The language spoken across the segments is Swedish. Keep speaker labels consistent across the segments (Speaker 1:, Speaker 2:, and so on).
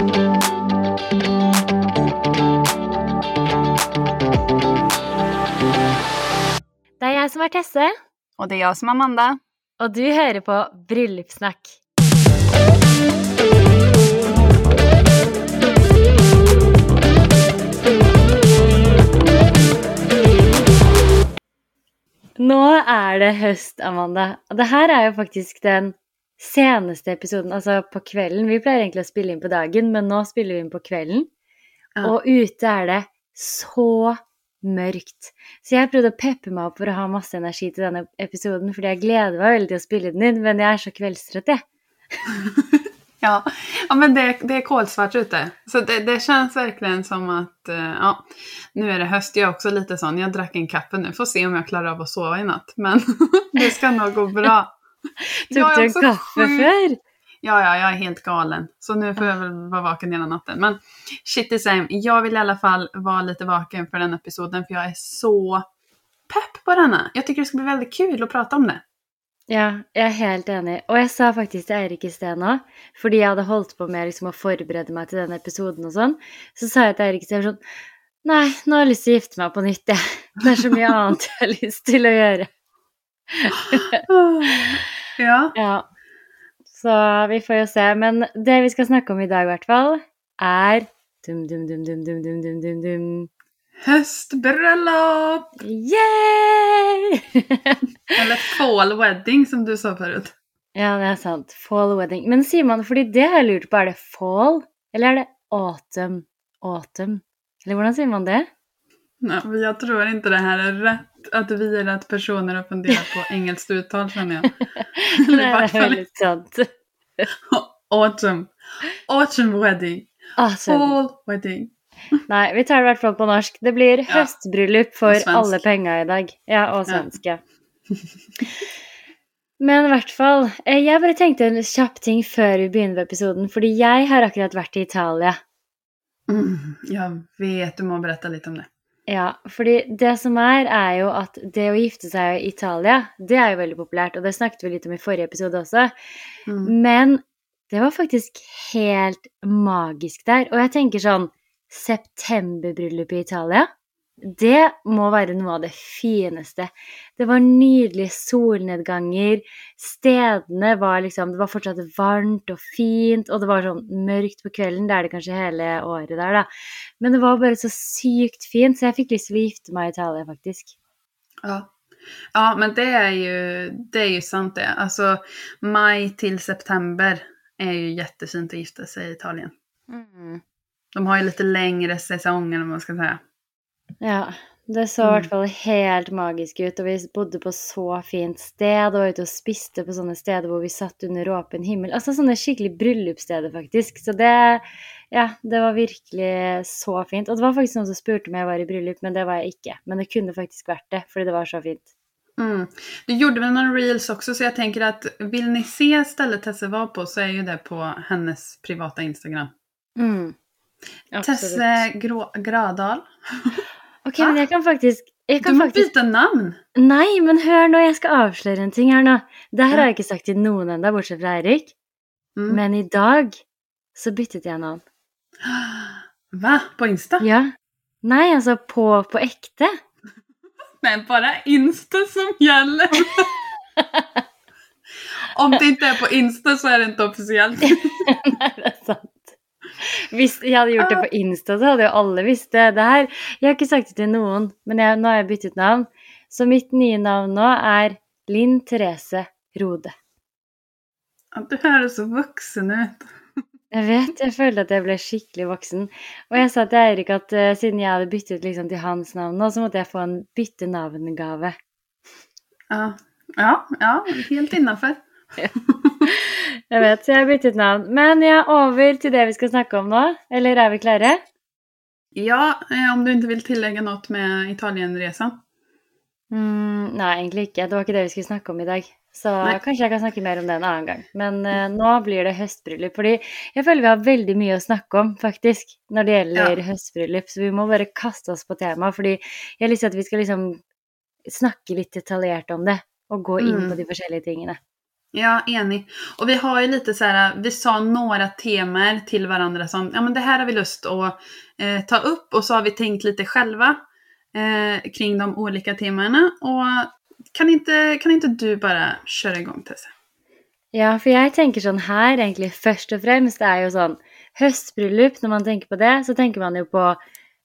Speaker 1: Det är jag som är Tesse.
Speaker 2: Och det är jag som är Amanda.
Speaker 1: Och du hör på Bröllopssnack. Nu är det höst, Amanda. Och det här är ju faktiskt den seneste episoden, altså på kvelden. Vi pleier egentlig å spille inn på dagen, men nå spiller vi inn på kvelden.
Speaker 2: Ja.
Speaker 1: Og ute er det så mørkt. Så jeg prøvde å peppe meg opp for å ha masse energi til denne episoden, fordi jeg gleder meg veldig til å spille den inn, men jeg er så kveldstrøtt, jeg.
Speaker 2: Ja, ja men det, det är kolsvart ute. Så det, det känns verkligen som att eh, ja, nu är det höst. Jag är också lite sån. Jag drack en kaffe nu. Får se om jag klarar av att sova i natt. Men det ska nog gå bra. Jag är
Speaker 1: du en
Speaker 2: också
Speaker 1: kaffe
Speaker 2: sjuk.
Speaker 1: før?
Speaker 2: Ja, ja, jag är helt galen. Så nu får jag väl vara vaken hela natten. Men shit the same. Jag vill i alla fall vara lite vaken för den episoden. För jag är så pepp på denna. Jag tycker det ska bli väldigt kul att prata om det.
Speaker 1: Ja, jeg er helt enig. Og jeg sa faktisk til Eirik i sted nå, fordi jeg hadde holdt på med liksom å forberede meg til denne episoden og sånn, så sa jeg til Eirik sånn Nei, nå har jeg lyst til å gifte meg på nytt, jeg. Det er så mye annet jeg har lyst til å gjøre.
Speaker 2: Ja.
Speaker 1: Ja. Så vi får jo se. Men det vi skal snakke om i dag, i hvert fall, er dum, dum, dum, dum, dum, dum, dum, dum, dum.
Speaker 2: Höstbröllop!
Speaker 1: Yay!
Speaker 2: Eller fall wedding som du sa förut.
Speaker 1: ja, det er sant. Fall wedding. Men sier man, fordi det har jeg lurt på, er det fall, eller er det autumn? Autumn? Eller hvordan sier man det?
Speaker 2: Men jag tror inte det här är rätt. Att vi är rätt personer att fundera på engelskt uttal känner jag. Vart
Speaker 1: det
Speaker 2: fall
Speaker 1: veldig sant.
Speaker 2: autumn. Autumn wedding.
Speaker 1: Autumn.
Speaker 2: Fall wedding.
Speaker 1: Nei, vi tar det i hvert fall på norsk. Det blir
Speaker 2: Ja.
Speaker 1: høstbryllup for
Speaker 2: Og svensk.
Speaker 1: alle penga i dag. Ja, og
Speaker 2: Ja.
Speaker 1: svensk, ja. Men i hvert fall, eh, jeg bare tenkte en kjapp ting før vi begynner på episoden, fordi jeg har akkurat vært i Italia.
Speaker 2: Mm, jag vet, du må berätta lite om det.
Speaker 1: Ja, fordi det som er, er jo at det å gifte seg i Italia, det er jo veldig populært, og det snakket vi litt om i forrige episode også.
Speaker 2: Mm.
Speaker 1: Men det var faktisk helt magisk der. Og jeg tenker sånn Septemberbryllup i Italia, det må være noe av det fineste. Det var nydelige solnedganger. Stedene var liksom Det var fortsatt varmt og fint, og det var sånn mørkt på kvelden. Det er det kanskje hele året der, da. Men det var bare så sykt fint, så jeg fikk lyst til å gifte meg i Italia, faktisk.
Speaker 2: Ja. ja, men det är, ju, det är ju sant det. Alltså maj till september är ju jättefint att gifta sig i Italien.
Speaker 1: Mm.
Speaker 2: De har ju lite längre säsong eller vad man ska säga.
Speaker 1: Ja, det så i
Speaker 2: Mm.
Speaker 1: hvert fall helt magisk ut, og vi bodde på så fint sted, og var ute og spiste på sånne steder hvor vi satt under åpen himmel. Altså sånne skikkelig bryllupssteder, faktisk. Så det, ja, det var virkelig så fint. Og det var faktisk noen som spurte om jeg var i bryllup, men det var jeg ikke. Men det kunne faktisk vært det, fordi det var så fint.
Speaker 2: Mm. Du gjorde väl någon reels också så jag tänker att vill ni se stället Tesse var på så är ju det på hennes privata Instagram.
Speaker 1: Mm.
Speaker 2: Tesse Grå Gradal.
Speaker 1: Ok, men jeg kan faktisk jeg
Speaker 2: Du
Speaker 1: kan
Speaker 2: må
Speaker 1: faktisk...
Speaker 2: byta namn!
Speaker 1: Nei, men hør nå, jeg skal avsløre en ting her nå. Det her
Speaker 2: Ja.
Speaker 1: har jeg ikke sagt til noen ennå, bortsett fra Eirik.
Speaker 2: Mm.
Speaker 1: Men i dag så byttet jeg navn.
Speaker 2: Va? På Insta?
Speaker 1: Ja. Nei, altså på, på ekte.
Speaker 2: Nej, bara Insta som gäller. Om det inte är på Insta så är det inte officiellt.
Speaker 1: Nei, det er sant. Hvis jeg hadde gjort det på Insta, så hadde jo alle visst det. det her, jeg har ikke sagt det til noen, men jeg, nå har jeg byttet navn. Så mitt nye navn nå er Linn Therese Rode.
Speaker 2: Ja, Du høres så voksen ut.
Speaker 1: Jeg vet, jeg følte at jeg ble skikkelig voksen. Og jeg sa til Eirik at eh, siden jeg hadde byttet liksom til hans navn nå, så måtte jeg få en bytte navn-gave.
Speaker 2: Ja, ja, ja helt innenfor.
Speaker 1: Jeg vet, så jeg har byttet navn. Men ja, over til det vi skal snakke om nå. Eller er vi klare?
Speaker 2: Ja, eh, om du inte vill tillägga något med Italienresan.
Speaker 1: Mm, nei, egentlig ikke. Det var ikke det vi skulle snakke om i dag. Så
Speaker 2: Nei.
Speaker 1: kanskje jeg kan snakke mer om det en annen gang. Men eh, nå blir det høstbryllup. Fordi jeg føler vi har veldig mye å snakke om, faktisk, når det gjelder høstbryllup. Så vi må bare kaste oss på temaet. Fordi jeg har lyst til at vi skal liksom snakke litt detaljert om det. Og gå inn
Speaker 2: Mm.
Speaker 1: på de forskjellige tingene.
Speaker 2: Ja, enig. Och vi har ju lite så här, vi sa några temer till varandra som, ja men det här har vi lust att eh, ta upp och så har vi tänkt lite själva eh, kring de olika temana. Och kan inte, kan inte du bara köra igång Tessa?
Speaker 1: Ja, för jag tänker sån här egentligen först och främst är ju sån höstbröllop, när man tänker på det så tänker man ju på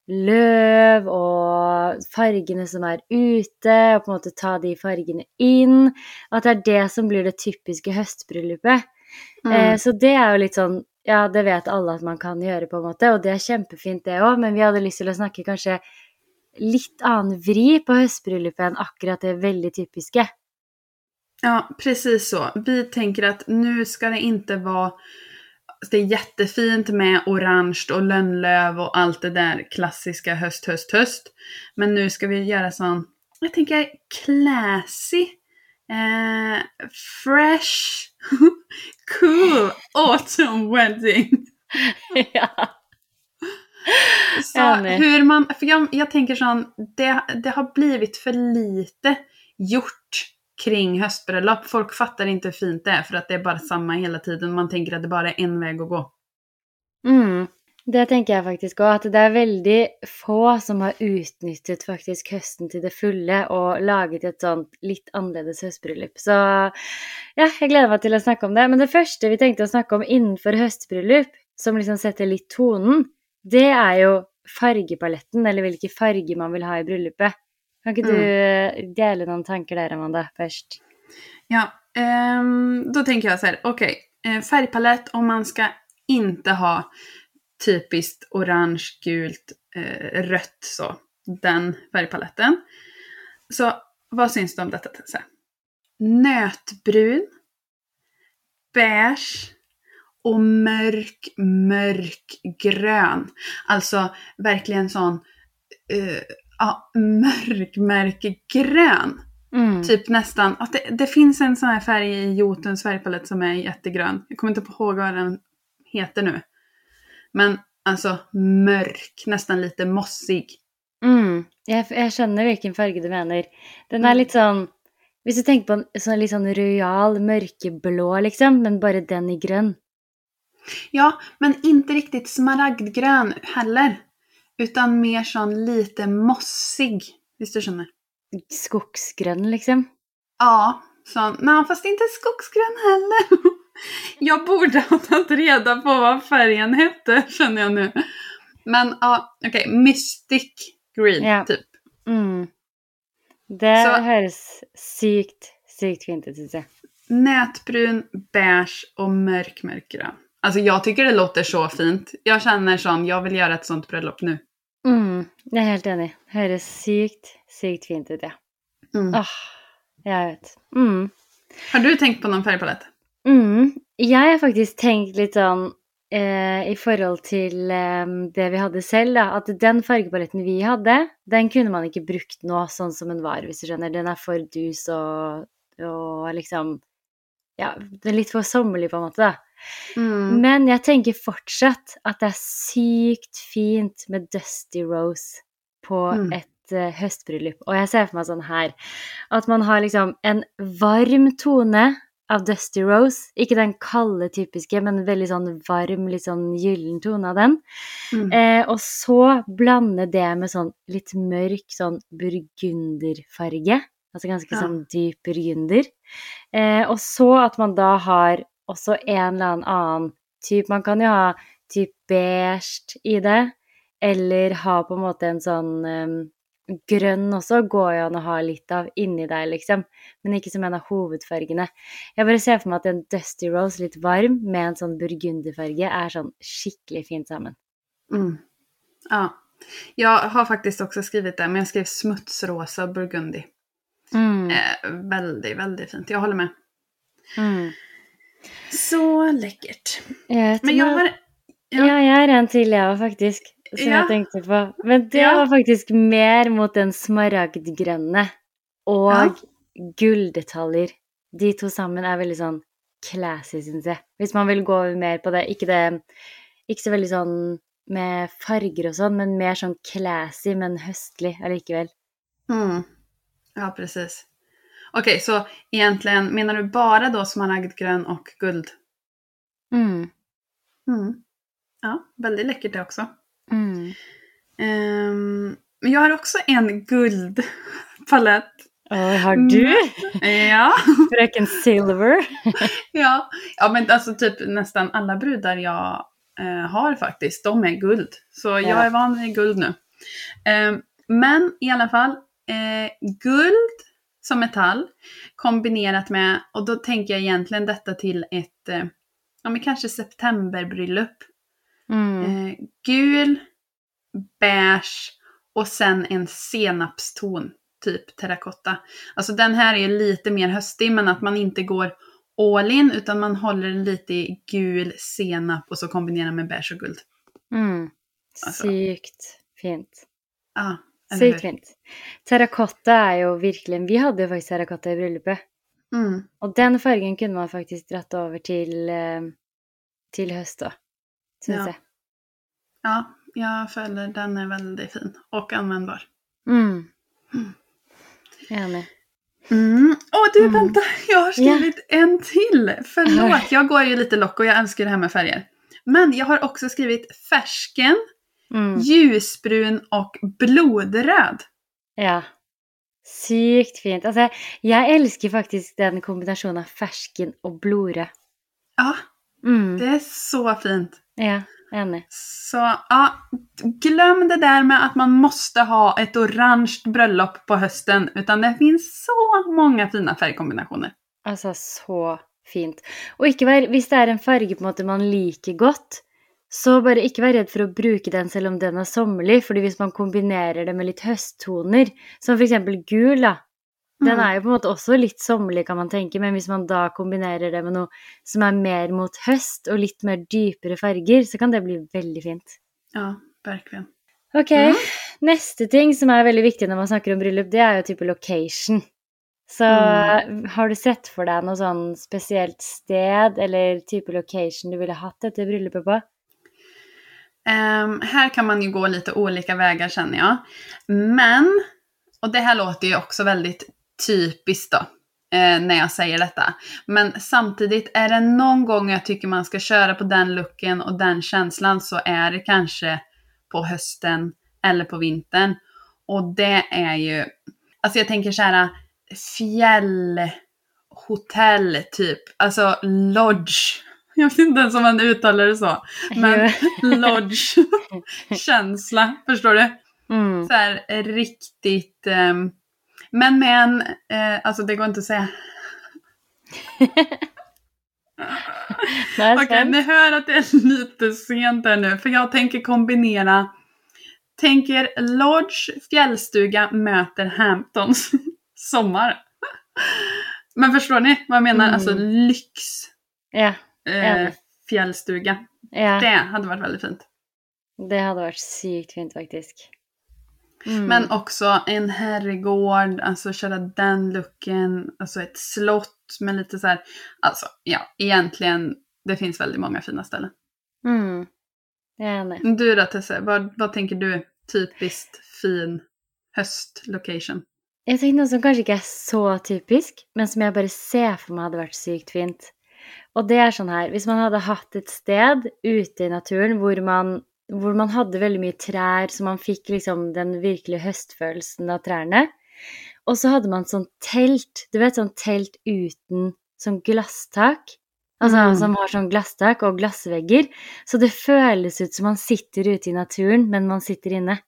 Speaker 1: löv och färgerna som är ute och på något sätt ta de färgerna in. Att det är det som blir det typiska höstbröllopet. Mm. Eh, så det är ju lite sån, ja det vet alla att man kan göra på något sätt och det är jättefint det också, men vi hade lust att snacka kanske lite annan vri på höstbröllopet än akkurat det väldigt typiska.
Speaker 2: Ja, precis så. Vi tänker att nu ska det inte vara det är jättefint med orange och lönnlöv och allt det där klassiska höst, höst, höst. Men nu ska vi göra sån, jag tänker classy, eh, fresh, cool autumn wedding.
Speaker 1: ja.
Speaker 2: Så hur man, för jag, jag tänker sån, det, det har blivit för lite gjort kring höstbröllop. Folk fattar inte hur fint det är för att det är bara samma hela tiden. Man tänker att det bara är en väg att gå.
Speaker 1: Mm. Det tänker jag faktiskt också, att det är väldigt få som har utnyttjat faktiskt hösten till det fulla och lagat ett sånt lite annorlunda höstbröllop. Så ja, jag gläder mig till att snacka om det. Men det första vi tänkte att snacka om inför höstbröllop, som liksom sätter lite tonen, det är ju färgpaletten, eller vilka färger man vill ha i bröllopet. Kan inte mm. du dela några tankar där, Amanda, först?
Speaker 2: Ja, um, då tänker jag så här, okej, okay. Eh, färgpalett om man ska inte ha typiskt orange, gult, eh, rött så. Den färgpaletten. Så vad syns det om detta Tessa? Nötbrun, beige och mörk, mörk grön. Alltså verkligen sån uh, ja, mörk, mörkgrön. Mm. Typ nästan, att det, det, finns en sån här färg i Jotuns färgpalett som är jättegrön. Jag kommer inte ihåg vad den heter nu. Men alltså mörk, nästan lite mossig.
Speaker 1: Mm. Jag, jag känner vilken färg du menar. Den är mm. lite sån, om du tänker på en sån lite sån royal mörkeblå liksom, men bara den i grön.
Speaker 2: Ja, men inte riktigt smaragdgrön heller. Utan mer sån lite mossig. Visst du känner?
Speaker 1: Skogsgrön liksom?
Speaker 2: Ja, sån. Nej, fast inte skogsgrön heller. Jag borde ha tagit reda på vad färgen hette, känner jag nu. Men ja, okej. Okay. Mystic green, ja. typ.
Speaker 1: Mm. Det Så, hörs sykt, sykt fint ut.
Speaker 2: Nätbrun, beige och mörk, mörkgrön. Alltså jag tycker det låter så fint. Jag känner sån, jag vill göra ett sånt bröllop nu.
Speaker 1: Mm, jag är helt enig. Det höres sykt, sykt fint ut, ja. Mm. Oh, jag vet. Mm.
Speaker 2: Har du tänkt på någon färgpalett?
Speaker 1: Mm. Jag har faktiskt tänkt lite sån eh, i förhållande till eh, det vi hade själva, att den färgpaletten vi hade, den kunde man inte brukt nå sån som den var, om du skjønner. Den är för dus och, och liksom Ja, den är lite för sommerlig på något sätt. Mm. Men jag tänker fortsatt att det är sykt fint med Dusty Rose på mm. ett uh, höstbröllop. Och jag ser för mig sån här, att man har liksom en varm tone av Dusty Rose. Inte den kalla typiska, men väldigt sån varm, lite sån gyllen ton av den. Mm. Eh, och så blanda det med sån lite mörk sån burgunderfärg. Alltså ganska ja. sån djup burgunder. Eh, och så att man då har också en eller annan typ, man kan ju ha typ beige i det. Eller ha på något en sån um, grön också, går ju att ha lite av inni där liksom. Men inte som en av huvudfärgerna. Jag bara ser för mig att en Dusty Rose, lite varm, med en sån burgunderfärg är sån skickligt fint samman.
Speaker 2: Mm. Ja. Jag har faktiskt också skrivit det, men jag skrev smutsrosa burgundi. Mm. Eh, väldigt, väldigt fint. Jag håller med. Mm. Så läckert.
Speaker 1: Jag Men jag har... Ja. ja, jag är en till jag faktiskt. Som ja. jag tänkte på. Men det ja. var faktiskt mer mot den smaragdgröna. Och ja. gulddetaljer. De två samman är väldigt sån classy, syns jag. Om man vill gå mer på det. Inte, det, inte så väldigt sån med färger och sånt, men mer sån classy men höstlig allikevel.
Speaker 2: Mm. Ja, precis. Okej, så egentligen menar du bara då smaragdgrön och guld?
Speaker 1: Mm.
Speaker 2: Mm. Ja, väldigt läckert det också.
Speaker 1: Mm.
Speaker 2: Ehm, men jag har också en guldpalett.
Speaker 1: Oj, har du?
Speaker 2: Ja.
Speaker 1: Fröken Silver?
Speaker 2: ja. ja, men alltså typ nästan alla brudar jag eh, har faktiskt, de är guld. Så jag
Speaker 1: Ja.
Speaker 2: är van vid guld nu. Ehm, men i alla fall, eh, guld som metall kombinerat med, och då tänker jag egentligen detta till ett, eh, ja men kanske septemberbröllop.
Speaker 1: Mm.
Speaker 2: Eh, gul, beige och sen en senapston, typ terrakotta. Alltså den här är lite mer höstig men att man inte går all in utan man håller den lite i gul senap och så kombinerar med beige och guld.
Speaker 1: Mm.
Speaker 2: Alltså.
Speaker 1: Sykt fint.
Speaker 2: Ja, eller
Speaker 1: Sykt fint. Terrakotta är ju verkligen, vi hade ju faktiskt terrakotta i bröllopet.
Speaker 2: Mm.
Speaker 1: Och den färgen kunde man faktiskt dratt över till, eh, till höst då.
Speaker 2: Ja.
Speaker 1: jag.
Speaker 2: Ja, jag följer. Den är väldigt fin och användbar.
Speaker 1: Mm.
Speaker 2: Mm.
Speaker 1: Enig.
Speaker 2: Mm. Åh du,
Speaker 1: Mm.
Speaker 2: vänta! Jag har skrivit en till! Förlåt, jag går ju lite lock och jag älskar det här med färger. Men jag har också skrivit färsken,
Speaker 1: Mm.
Speaker 2: ljusbrun och blodröd.
Speaker 1: Ja. Sykt fint. Alltså, jag älskar faktiskt den kombinationen av färsken och blodröd.
Speaker 2: Ja,
Speaker 1: Mm.
Speaker 2: det är så fint.
Speaker 1: Ja, enig.
Speaker 2: Så ja, glöm det där med att man måste ha ett orange bröllop på hösten. Utan det finns så många fina färgkombinationer.
Speaker 1: Altså, så fint. Ikke vær, hvis det er en farge på en måte man liker godt, så bare ikke vær redd for å bruke den selv om den er sommerlig, fordi hvis man kombinerer det med litt høsttoner, som eksempel gul, da, den
Speaker 2: Mm.
Speaker 1: er jo på en måte også litt sommerlig, kan man tenke, men hvis man da kombinerer det med noe som er mer mot høst, og litt mer dypere farger, så kan det bli veldig fint.
Speaker 2: Ja, verkligen.
Speaker 1: Ok,
Speaker 2: Mhm.
Speaker 1: neste ting som er veldig viktig når man snakker om bryllup, det er jo type location. Så
Speaker 2: Mm.
Speaker 1: har du sett for deg noe sånn spesielt sted eller type location du ville hatt dette bryllupet på?
Speaker 2: Um, här kan man ju gå lite olika vägar känner jag. Men, och det här låter ju också väldigt typiskt då, eh, när jag säger detta. Men samtidigt, är det någon gång jag tycker man ska köra på den looken och den känslan så är det kanske på hösten eller på vintern. Och det är ju, alltså jag tänker så här fjällhotell typ, alltså lodge. Jag vet inte ens om man uttalar det så. Men lodge känsla, förstår du?
Speaker 1: Mm.
Speaker 2: Så här riktigt, ehm, men med en, eh, alltså det går inte att säga. Okej,
Speaker 1: spent.
Speaker 2: ni hör att det är lite sent här nu, för jag tänker kombinera, tänker lodge, fjällstuga möter Hamptons sommar. Men förstår ni vad jag menar?
Speaker 1: Mm.
Speaker 2: Alltså lyx,
Speaker 1: Ja,
Speaker 2: eh, fjällstuga.
Speaker 1: ja,
Speaker 2: Det hade varit väldigt fint.
Speaker 1: det hadde vært sykt fint, faktisk. Mm.
Speaker 2: Men också en herrgård, alltså köra den looken, alltså ett slott med lite så här, alltså ja, egentligen, det finns väldigt många fina ställen.
Speaker 1: mm. Enig.
Speaker 2: Du då Tesse, vad, vad tänker du typiskt fin höstlocation?
Speaker 1: Jeg tenkte noe som kanskje ikke er så typisk, men som jeg bare ser for meg hadde vært sykt fint. Og det er sånn her, hvis man hadde hatt et sted ute i naturen hvor man, hvor man hadde veldig mye trær, så man fikk liksom den virkelige høstfølelsen av trærne, og så hadde man sånn telt, du vet sånn telt uten sånn glasstak, altså
Speaker 2: Mm.
Speaker 1: som har sånn glasstak og glassvegger, så det føles ut som man sitter ute i naturen, men man sitter inne.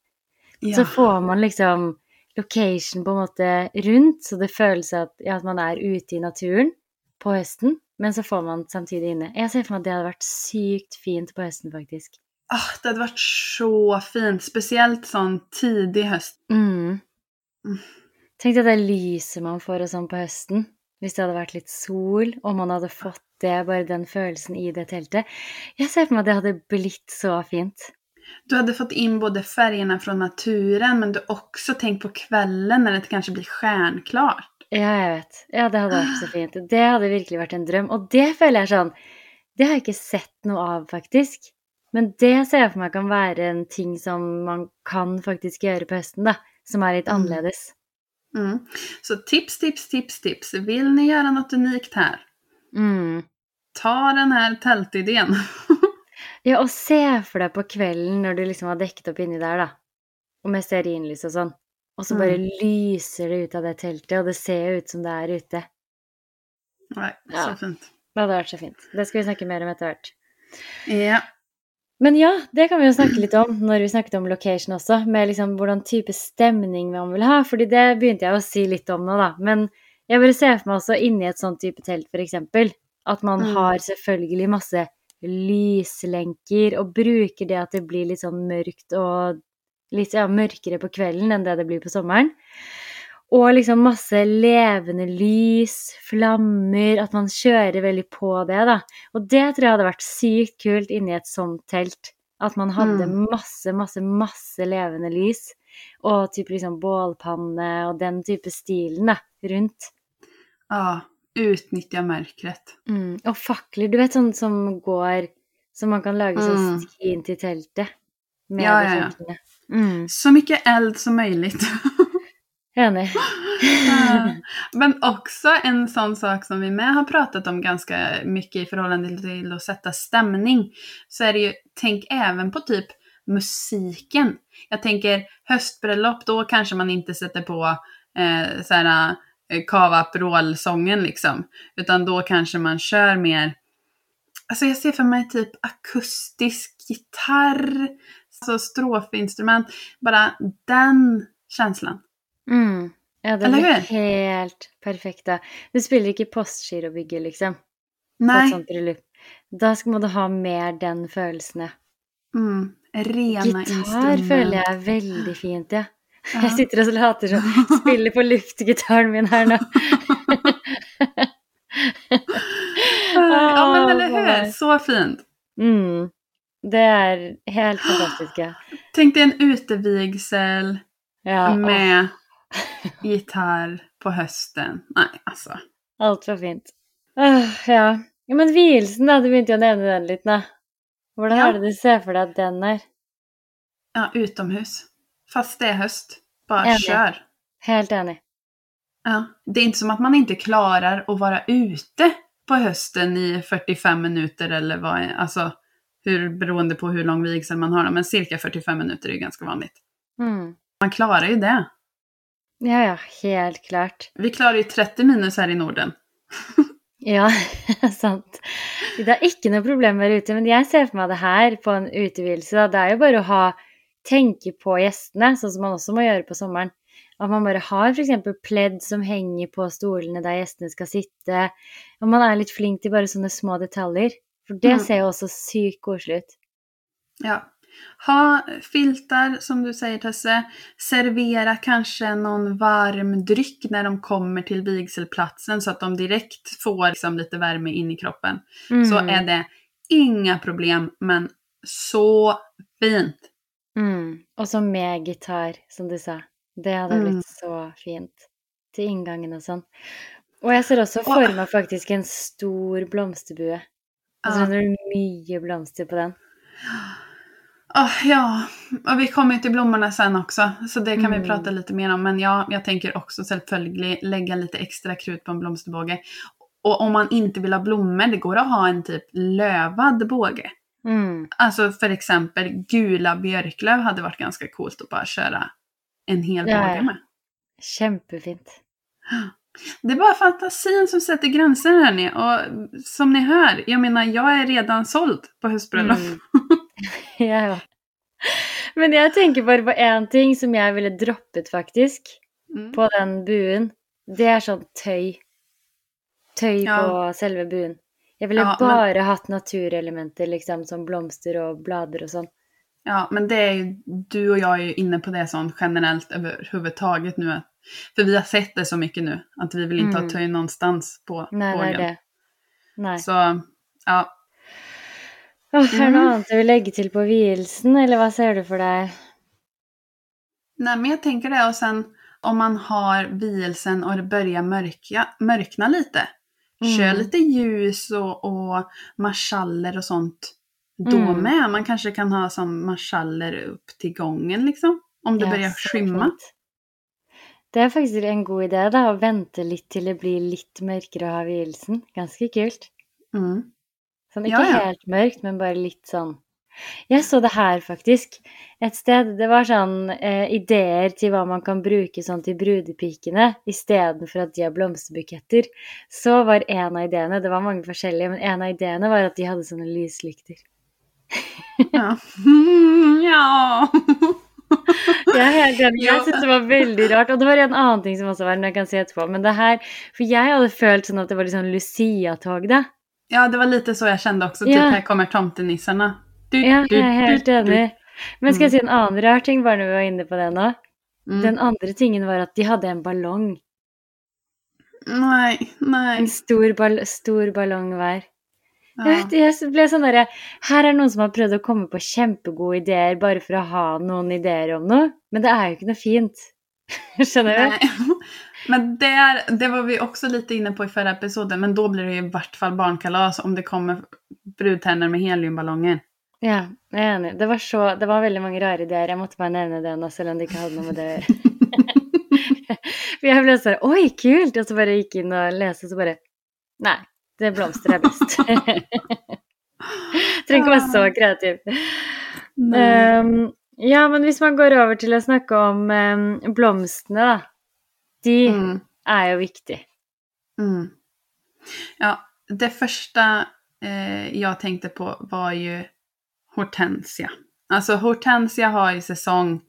Speaker 1: Så får man liksom location på en måte rundt, så det føles at, ja, at man er ute i naturen på høsten, men så får man samtidig inne. Jeg ser for meg at det hadde vært sykt fint på høsten, faktisk.
Speaker 2: Ah, det hade varit så fint, speciellt sån tidig höst.
Speaker 1: Mm.
Speaker 2: Mm.
Speaker 1: Tenk deg det lyset man får og sånn på høsten. Hvis det hadde vært litt sol, og man hadde fått det, bare den følelsen i det teltet. Jeg ser for meg at det hadde blitt så fint.
Speaker 2: Du hade fått in både färgerna från naturen men du också tänkt på kvällen när det kanske blir stjärnklart.
Speaker 1: Ja, jeg vet. Ja, det hadde vært så fint. Det hadde virkelig vært en drøm. Og det føler jeg sånn Det har jeg ikke sett noe av, faktisk. Men det ser jeg for meg kan være en ting som man kan faktisk gjøre på høsten, da. Som er litt
Speaker 2: Mm.
Speaker 1: annerledes.
Speaker 2: Mm. Så tips, tips, tips, tips. Vill ni göra något unikt här?
Speaker 1: Mm.
Speaker 2: Ta den här tältidén.
Speaker 1: Ja, och se för dig på kvällen när du liksom har däckt upp inne där då. Och med stearinljus och sånt. Och så bara
Speaker 2: Mm.
Speaker 1: lyser det ut av det tältet och det ser ut som det är ute.
Speaker 2: Nej,
Speaker 1: Ja.
Speaker 2: så fint.
Speaker 1: Det hade varit så fint. Det ska vi snacka mer om etter hvert.
Speaker 2: Ja.
Speaker 1: Men ja, det kan vi jo snakke litt om når vi snakket om location også, med liksom hvordan type stemning man vil ha. fordi det begynte jeg å si litt om nå, da. Men jeg bare ser for meg også inni et sånt type telt, for eksempel, at man
Speaker 2: Mm.
Speaker 1: har selvfølgelig masse lyslenker, og bruker det at det blir litt sånn mørkt og litt ja, mørkere på kvelden enn det det blir på sommeren. Og liksom masse levende lys, flammer, at man kjører veldig på det, da. Og det tror jeg hadde vært sykt kult inni et sånt telt. At man hadde masse, masse, masse levende lys. Og typ liksom bålpanne og den type stilen da, rundt.
Speaker 2: ja. Utnyttja mörkret.
Speaker 1: Mm. Og fakler, du vet sånn som går Som man kan lage sånn
Speaker 2: Mm.
Speaker 1: sti inn til teltet. Med
Speaker 2: Ja, ja, ja.
Speaker 1: Mm.
Speaker 2: Så mycket eld som möjligt. Ja. Men också en sån sak som vi med har pratat om ganska mycket i förhållande till att sätta stämning. Så är det ju, tänk även på typ musiken. Jag tänker höstbröllop, då kanske man inte sätter på eh, såhär eh, Cava Aperol-sången liksom. Utan då kanske man kör mer, alltså jag ser för mig typ akustisk gitarr, alltså strofeinstrument, bara den känslan.
Speaker 1: Mm. Ja, det
Speaker 2: Eller hur?
Speaker 1: helt perfekt da. Du spiller ikke postgirobygget, liksom.
Speaker 2: Nej.
Speaker 1: Da skal- må du ha mer den følelsen, ja.
Speaker 2: mm, rena
Speaker 1: Gitar
Speaker 2: instrument.
Speaker 1: føler jeg er veldig fint, ja.
Speaker 2: Ja.
Speaker 1: Jeg sitter og later som spiller på luftgitaren min her nå.
Speaker 2: Ja men eller hur, så fint.
Speaker 1: Mm. Det er helt fantastisk, ja.
Speaker 2: Tänk dig en utevigsel
Speaker 1: ja
Speaker 2: med gitarr på hösten. Nej, alltså.
Speaker 1: Altfor fint. Åh, ja. ja. Men vielsen, da. Du begynte jo å nevne den nå. Hvordan
Speaker 2: Ja.
Speaker 1: det du ser for deg at den er?
Speaker 2: Ja, utomhus. Fast det är höst. Bara
Speaker 1: Enig.
Speaker 2: kör.
Speaker 1: Helt enig.
Speaker 2: Ja. Det är inte som att man inte klarar att vara ute på hösten i 45 minuter eller vad, är- alltså hur, beroende på hur lång vigsel man har. Men cirka 45 minuter är ju ganska vanligt.
Speaker 1: Mm.
Speaker 2: Man klarar ju det.
Speaker 1: Ja, ja. Helt klart.
Speaker 2: Vi klarar ju 30 minus här i Norden.
Speaker 1: Ja, sant. Det er ikke noe problem være ute, men jeg ser for meg det her på en utevielse. da. Det er jo bare å ha tenke på gjestene, sånn som man også må gjøre på sommeren. At man bare har f.eks. pledd som henger på stolene der gjestene skal sitte. Og man er litt flink til bare sånne små detaljer. For det
Speaker 2: Mm.
Speaker 1: ser jo også sykt koselig ut.
Speaker 2: Ja. Ha filtar som du säger Tesse. Servera kanske någon varm dryck när de kommer till vigselplatsen så att de direkt får liksom lite värme in i kroppen. Så
Speaker 1: Mm.
Speaker 2: är det inga problem men så fint.
Speaker 1: Mm. Og så med gitar, som du sa. Det hadde
Speaker 2: Mm.
Speaker 1: blitt så fint. Til inngangen og sånn. Og jeg ser også for
Speaker 2: Og-
Speaker 1: meg faktisk en stor blomsterbue. Altså det er mye blomster på den.
Speaker 2: Åh, ja, och vi kommer ju till blommorna sen också, så det kan
Speaker 1: Mm.
Speaker 2: vi prata lite mer om. Men ja, jag tänker också självföljd lägga lite extra krut på en blomsterbåge. Och om man inte vill ha blommor, det går att ha en typ lövad båge.
Speaker 1: Mm.
Speaker 2: Alltså för exempel gula björklöv hade varit ganska coolt att bara köra en hel båge med.
Speaker 1: Kjempefint.
Speaker 2: Det är bara fantasin som sätter gränser hörni. Och som ni hör, jag menar jag är redan såld på höstbröllop.
Speaker 1: Mm. Ja. Men jeg tenker bare på én ting som jeg ville droppet, faktisk,
Speaker 2: Mm.
Speaker 1: på den buen. Det er sånn tøy. Tøy
Speaker 2: Ja.
Speaker 1: på selve buen. Jeg ville
Speaker 2: Ja, men-
Speaker 1: bare hatt naturelementer, liksom, som blomster og blader og sånn.
Speaker 2: Ja, men det är ju, du och jag är ju inne på det sånt generellt överhuvudtaget nu. För vi har sett det så mycket nu, att vi vill inte
Speaker 1: Mm.
Speaker 2: ha töj någonstans på
Speaker 1: det
Speaker 2: bågen.
Speaker 1: er det. Nei.
Speaker 2: Så, ja.
Speaker 1: Åh, er det
Speaker 2: Mm.
Speaker 1: annet du vil legge til på vielsen, eller hva ser du for deg?
Speaker 2: Nej, men jag tänker det och sen om man har vielsen och det börjar mörka, mörkna lite. Kör
Speaker 1: Mm.
Speaker 2: lite ljus och, och marschaller och sånt då
Speaker 1: Mm.
Speaker 2: med. Man kanske kan ha som marschaller upp till gången liksom. Om det
Speaker 1: Ja,
Speaker 2: börjar skymma.
Speaker 1: fint. Det er faktisk en god idé, da, å vente litt til det blir litt mørkere ha vielsen. Ganske kult.
Speaker 2: Mm.
Speaker 1: Sånn ikke
Speaker 2: Ja, ja.
Speaker 1: helt mørkt, men bare litt sånn Jeg så det her, faktisk. Et sted. Det var sånn eh, ideer til hva man kan bruke sånn til brudepikene istedenfor at de har blomsterbuketter. Så var en av ideene Det var mange forskjellige, men en av ideene var at de hadde sånne lyslykter.
Speaker 2: Ja. Mm, ja.
Speaker 1: Jeg helt enig. Jeg syns det var veldig rart. Og det var en annen ting som også var, men jeg kan si etterpå. Men det her For jeg hadde følt sånn at det var sånn Lucia-tog, da.
Speaker 2: ja, det var lite så jag kände också. Typ
Speaker 1: Ja.
Speaker 2: här kommer tomtenissarna. Du,
Speaker 1: Ja,
Speaker 2: du,
Speaker 1: jeg er helt enig. Men skal jeg si en annen rar ting, bare når vi var inne på det nå?
Speaker 2: Mm.
Speaker 1: Den andre tingen var at de hadde en ballong.
Speaker 2: Nej, nej.
Speaker 1: En stor, ball stor ballong hver.
Speaker 2: Ja.
Speaker 1: Jeg, vet, jeg ble sånn derre Her er noen som har prøvd å komme på kjempegode ideer bare for å ha noen ideer om noe, men det er jo ikke noe fint. Skjønner du?
Speaker 2: Nej. Men där, det var vi också lite inne på i förra episoden, men då blir det i vart fall barnkalas om det kommer brudtärnor med heliumballonger.
Speaker 1: Ja, jeg er enig. Det var, så, det var veldig mange rare ideer. Jeg måtte bare nevne det nå, selv om det ikke hadde noe med det å gjøre. For jeg ble sånn Oi, kult! Og så bare gikk inn og leste, og så bare Nei, det blomster er best. Trenger ikke være så kreativ.
Speaker 2: Nej.
Speaker 1: Um, ja, men hvis man går over til å snakke om um, blomstene, da. De
Speaker 2: Mm.
Speaker 1: er jo viktig.
Speaker 2: Mm. Ja, det första eh, jag tänkte på var ju hortensia. Alltså hortensia har ju säsong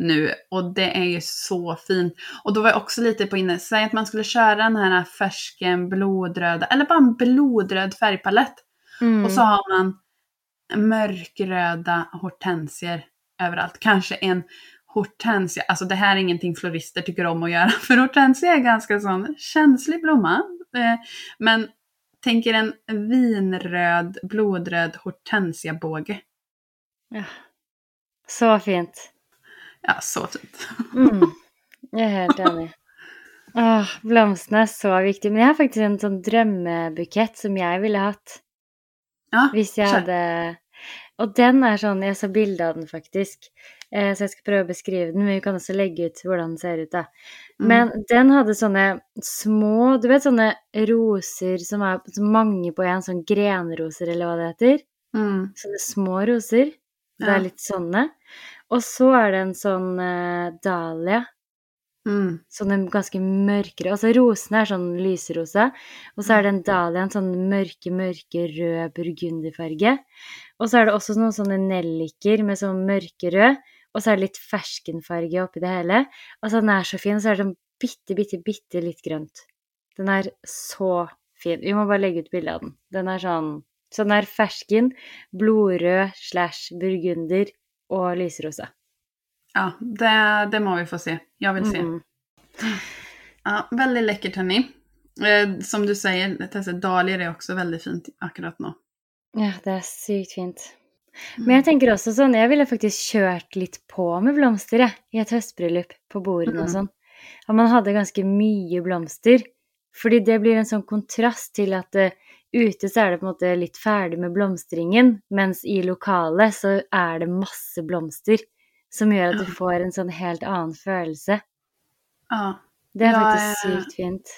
Speaker 2: nu och det är ju så fint. Och då var jag också lite på inne, säg att man skulle köra den här färsken blodröda, eller bara en blodröd färgpalett.
Speaker 1: Mm.
Speaker 2: Och så har man mörkröda hortensier överallt. Kanske en hortensia, alltså det här är ingenting florister tycker om att göra, för hortensia är ganska sån känslig blomma. Eh, Men tänker en vinröd, blodröd hortensiabåge.
Speaker 1: Ja. Så fint.
Speaker 2: Ja, så fint.
Speaker 1: Mm. Jeg er helt enig. Åh, blomstene er så viktige. Men jeg har faktisk en sånn drømmebukett som jeg ville hatt.
Speaker 2: Ja,
Speaker 1: jeg
Speaker 2: kjør.
Speaker 1: hadde Og den er sånn Jeg så bilde av den, faktisk. Eh, så jeg skal prøve å beskrive den, men vi kan også legge ut hvordan den ser ut, da.
Speaker 2: Mm.
Speaker 1: Men den hadde sånne små Du vet sånne roser som er så mange på en, sånn grenroser, eller hva det heter?
Speaker 2: Mm.
Speaker 1: Sånne små roser. Det
Speaker 2: Ja.
Speaker 1: er litt sånne. Og så er det en sånn eh, dahlia.
Speaker 2: Mm.
Speaker 1: Sånne ganske mørkere Altså rosene er sånn lyserosa, og så er den dahliaen sånn mørke, mørke rød burgunderfarge. Og så er det også noen sånne nelliker med sånn mørkerød, og så er det litt ferskenfarge oppi det hele. Altså den er så fin, og så er det sånn bitte, bitte, bitte litt grønt. Den er så fin. Vi må bare legge ut bilde av den. Den er sånn Så den er fersken, blodrød slash burgunder og lyserosa.
Speaker 2: Ja, det, det må vi få se. Jag vill se.
Speaker 1: Mm.
Speaker 2: Ja, väldigt läckert hörni. Eh, som du säger, Tessa, dahlior är också väldigt fint akkurat nu.
Speaker 1: Ja, det er sykt fint.
Speaker 2: Mm.
Speaker 1: Men jeg tenker også sånn, jeg ville faktisk kjørt litt på med blomster, i et høstbryllup på bordene og
Speaker 2: Mhm.
Speaker 1: sånn. At man hadde ganske mye blomster. Fordi det blir en sånn kontrast til at eh, ute så er det på en måte litt ferdig med blomstringen, mens i lokalet så er det masse blomster. Som gjør at du får en sånn helt annen følelse.
Speaker 2: Ja,
Speaker 1: Det er faktisk
Speaker 2: jeg-
Speaker 1: sykt fint.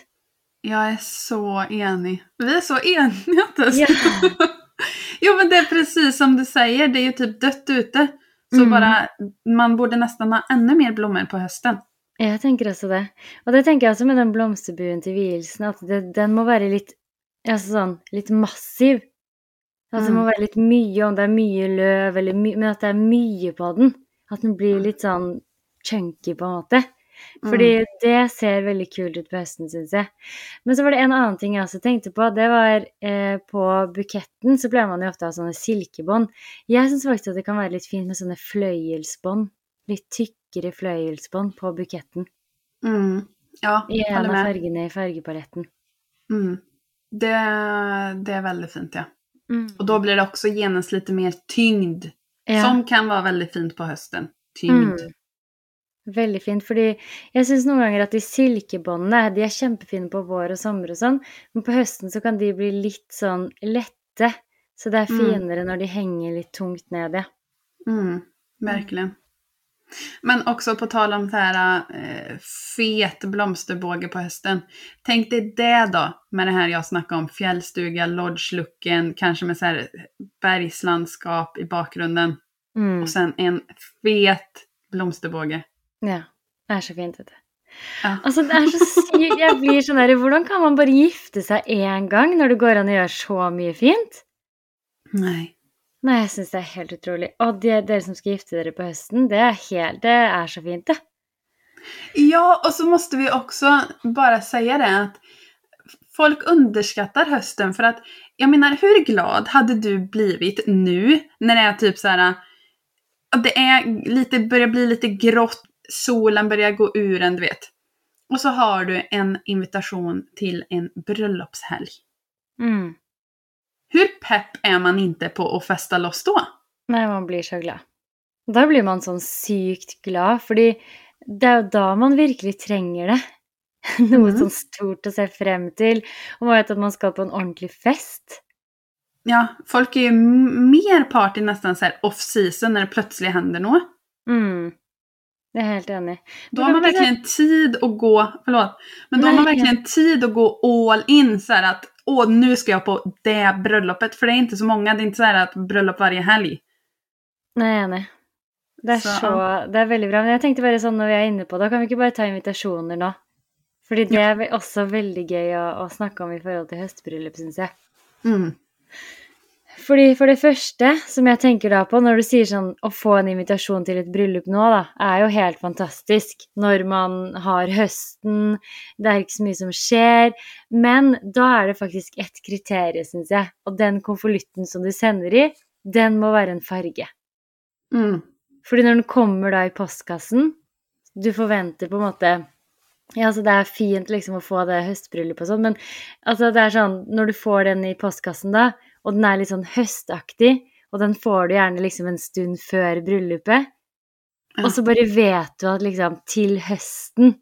Speaker 2: jag är så enig. Vi är så eniga Tess.
Speaker 1: Ja.
Speaker 2: jo men det är precis som du säger, det är ju typ dött ute. Så
Speaker 1: Mm.
Speaker 2: bara, man borde nästan ha ännu mer blommor på hösten.
Speaker 1: Jeg tenker også det. Og det tenker jeg også med den blomsterbuen til vielsen, at det, den må være litt altså sånn, litt massiv. At det må
Speaker 2: Mm.
Speaker 1: være litt mye, om det er mye løv, eller my, men at det er mye på den. At den blir
Speaker 2: Mm.
Speaker 1: litt sånn chunky, på en måte. Fordi det ser veldig kult ut på høsten, syns jeg. Men så var det en annen ting jeg også tenkte på. Det var eh, på buketten så pleier man jo ofte å ha sånne silkebånd. Jeg syns faktisk at det kan være litt fint med sånne fløyelsbånd. Litt tykkere fløyelsbånd på buketten.
Speaker 2: Mm. Ja,
Speaker 1: I en av fargene i fargepaletten.
Speaker 2: Mm. Det, det är väldigt fint ja. Och då blir det också genast lite mer tyngd.
Speaker 1: ja.
Speaker 2: Som kan vara väldigt fint på hösten. Tyngd.
Speaker 1: Mm. Veldig fint. Fordi jeg syns noen ganger at de silkebåndene de er kjempefine på vår og sommer og sånn, men på høsten så kan de bli litt sånn lette. Så det er
Speaker 2: Mm.
Speaker 1: finere når de henger litt tungt nede.
Speaker 2: Mm. Verkligen. Men också på tal om så här eh, fet blomsterbåge på hösten. Tänk dig det då, med det här jag snackade om, fjällstuga, lodge-looken, kanske med så här bergslandskap i bakgrunden.
Speaker 1: Mm.
Speaker 2: Och sen en fet blomsterbåge.
Speaker 1: Ja. Det er så fint, vet du.
Speaker 2: Ja.
Speaker 1: Altså, det er så sykt Jeg blir sånn der Hvordan kan man bare gifte seg én gang når det går an å gjøre så mye fint?
Speaker 2: Nej.
Speaker 1: Nei, jeg syns det er helt utrolig. Og de, dere som skal gifte dere på høsten, det er, helt, det er så fint, det.
Speaker 2: Ja, och så måste vi också bara säga det att folk underskattar hösten för att jag menar, hur glad hade du blivit nu när det är typ så här det är lite, börjar bli lite grått, solen börjar gå ur en, du vet. Och så har du en invitation till en bröllopshelg.
Speaker 1: Mm.
Speaker 2: Hur pepp är man inte på att festa loss då?
Speaker 1: Nei, man blir så glad. Da blir man sånn sykt glad, fordi det er jo da man virkelig trenger det. Noe
Speaker 2: Mhm.
Speaker 1: sånn stort å se frem til. Og man vet at man skal på en ordentlig fest.
Speaker 2: Ja, folk är ju mer party nästan så här off season när det plötsligt händer något.
Speaker 1: Mm. Jag är helt enig.
Speaker 2: Då har man verkligen tid att gå, förlåt, men då har
Speaker 1: Nej.
Speaker 2: man verkligen tid att gå all in så att åh nu ska jag på det bröllopet, för det är inte så många, det är inte så här att bröllop varje helg.
Speaker 1: Er enig. Det er,
Speaker 2: Så,
Speaker 1: så, det er veldig bra. Men jeg tenkte bare sånn når vi er inne på det, kan vi ikke bare ta invitasjoner nå? Fordi det er ve- også veldig gøy å, å snakke om i forhold til høstbryllup, syns jeg.
Speaker 2: Mm.
Speaker 1: Fordi For det første, som jeg tenker da på når du sier sånn å få en invitasjon til et bryllup nå, da, er jo helt fantastisk. Når man har høsten, det er ikke så mye som skjer. Men da er det faktisk ett kriterium, syns jeg. Og den konvolutten som du sender i, den må være en farge.
Speaker 2: Mm.
Speaker 1: Fordi når den kommer da i postkassen, du forventer på en måte Ja, altså det er fint liksom å få det høstbryllupet og sånn, men altså det er sånn Når du får den i postkassen da, og den er litt sånn høstaktig, og den får du gjerne liksom en stund før bryllupet,
Speaker 2: Ja.
Speaker 1: og så bare vet du at liksom til høsten,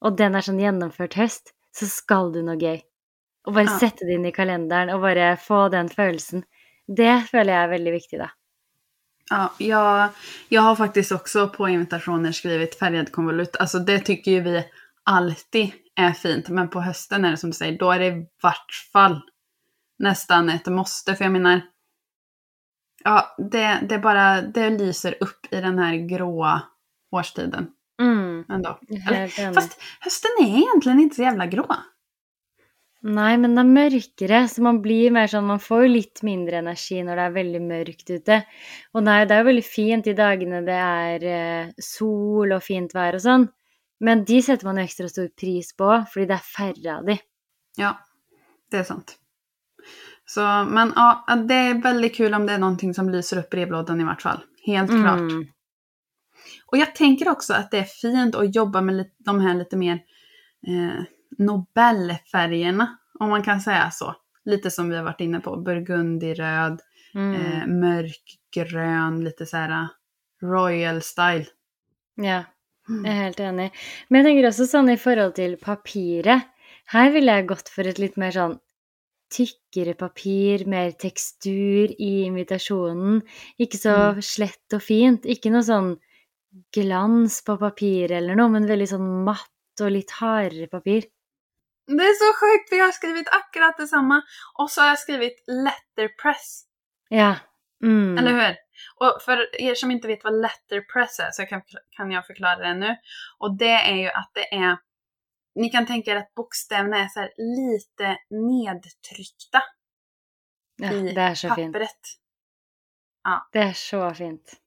Speaker 1: og den er sånn gjennomført høst, så skal du noe gøy. Og bare
Speaker 2: Ja.
Speaker 1: sette det inn i kalenderen og bare få den følelsen. Det føler jeg er veldig viktig, da.
Speaker 2: Ja, jag, jag har faktiskt också på invitationer skrivit färgad konvolut. Alltså det tycker ju vi alltid är fint. Men på hösten är det som du säger, då är det i vart fall nästan ett måste. För jag menar, ja, det, det bara, det lyser upp i den här gråa årstiden
Speaker 1: Mm,
Speaker 2: ändå. Eller, fast hösten är egentligen inte så jävla grå.
Speaker 1: Nei, men det er mørkere, så man blir mer sånn Man får jo litt mindre energi når det er veldig mørkt ute. Og nei, det jo veldig fint de dagene det er eh, sol og fint vær og sånn, men de setter man jo ekstra stor pris på fordi det er færre av de.
Speaker 2: Ja, det är sant. Så, men ja, det är väldigt kul om det är någonting som lyser upp brevlådan i vart fall. Helt klart.
Speaker 1: Mm.
Speaker 2: Och jag tänker också att det är fint att jobba med lite, de här lite mer eh, Nobelfärgerna, om man kan säga så. Lite som vi har varit inne på, burgundyröd,
Speaker 1: Mm.
Speaker 2: eh, mörkgrön, lite så här eh, royal style.
Speaker 1: Ja, jeg er helt enig. Men jeg tenker også sånn i forhold til papiret. Her ville jeg gått for et litt mer sånn tykkere papir, mer tekstur i invitasjonen. Ikke så slett og fint. Ikke noe sånn glans på papiret eller noe, men veldig sånn matt og litt hardere papir.
Speaker 2: Det är så sjukt för jag har skrivit akkurat detsamma. Och så har jag skrivit letterpress.
Speaker 1: Ja. Mm.
Speaker 2: Eller hur? Och för er som inte vet vad letterpress är så kan, kan jag förklara det nu. Och det är ju att det är, ni kan tänka er att bokstäverna är så lite nedtryckta
Speaker 1: Ja,
Speaker 2: i
Speaker 1: det er så fint.
Speaker 2: pappret.
Speaker 1: Det er så fint.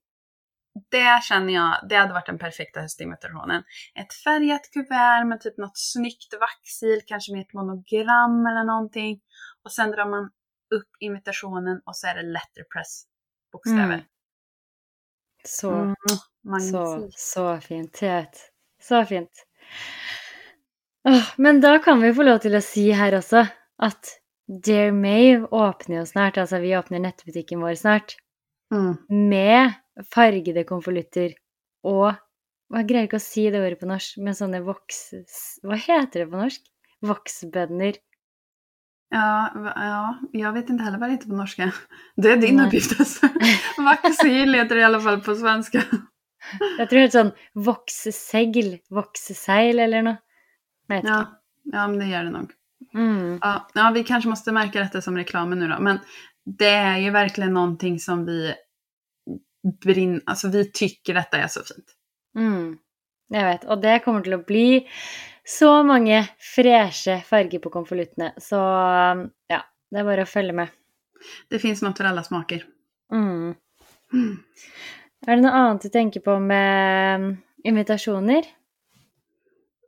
Speaker 2: Det känner jag, det hade varit den perfekta höstinvitationen. Ett färgat kuvert med typ något snyggt vaxil, kanske med ett monogram eller någonting. Och sen drar man upp invitationen och så är det letterpress bokstäver.
Speaker 1: Mm. Så
Speaker 2: Mm,
Speaker 1: Så, så fint. Så fint. Men da kan vi få lov til å si her også at Dear Mave åpner jo snart, altså vi åpner nettbutikken vår snart,
Speaker 2: Mm.
Speaker 1: med fargede konvolutter og Jeg greier ikke å si det ordet på norsk, men sånne voks... Hva heter det på norsk? Voksbønner.
Speaker 2: Ja, ja, jag vet inte heller vad det heter på norska. Det är din
Speaker 1: Nej.
Speaker 2: uppgift alltså. Vaxil heter det i alla fall på svenska.
Speaker 1: Jag tror det är sånt voxsegl, voxseil eller något.
Speaker 2: Ja, ja men det gör det nog.
Speaker 1: Mm.
Speaker 2: Ja, ja, vi kanske måste märka detta som reklamen nu då. Men det är ju verkligen någonting som vi brinner, alltså vi tycker detta är så fint.
Speaker 1: Mm. Jag vet, och det kommer till att bli så många fräscha färger på konvoluttene. Så ja, det är bara att följa med.
Speaker 2: Det finns något för alla smaker.
Speaker 1: Mm.
Speaker 2: Mm.
Speaker 1: Är det något annat du tänker på med mm, invitationer?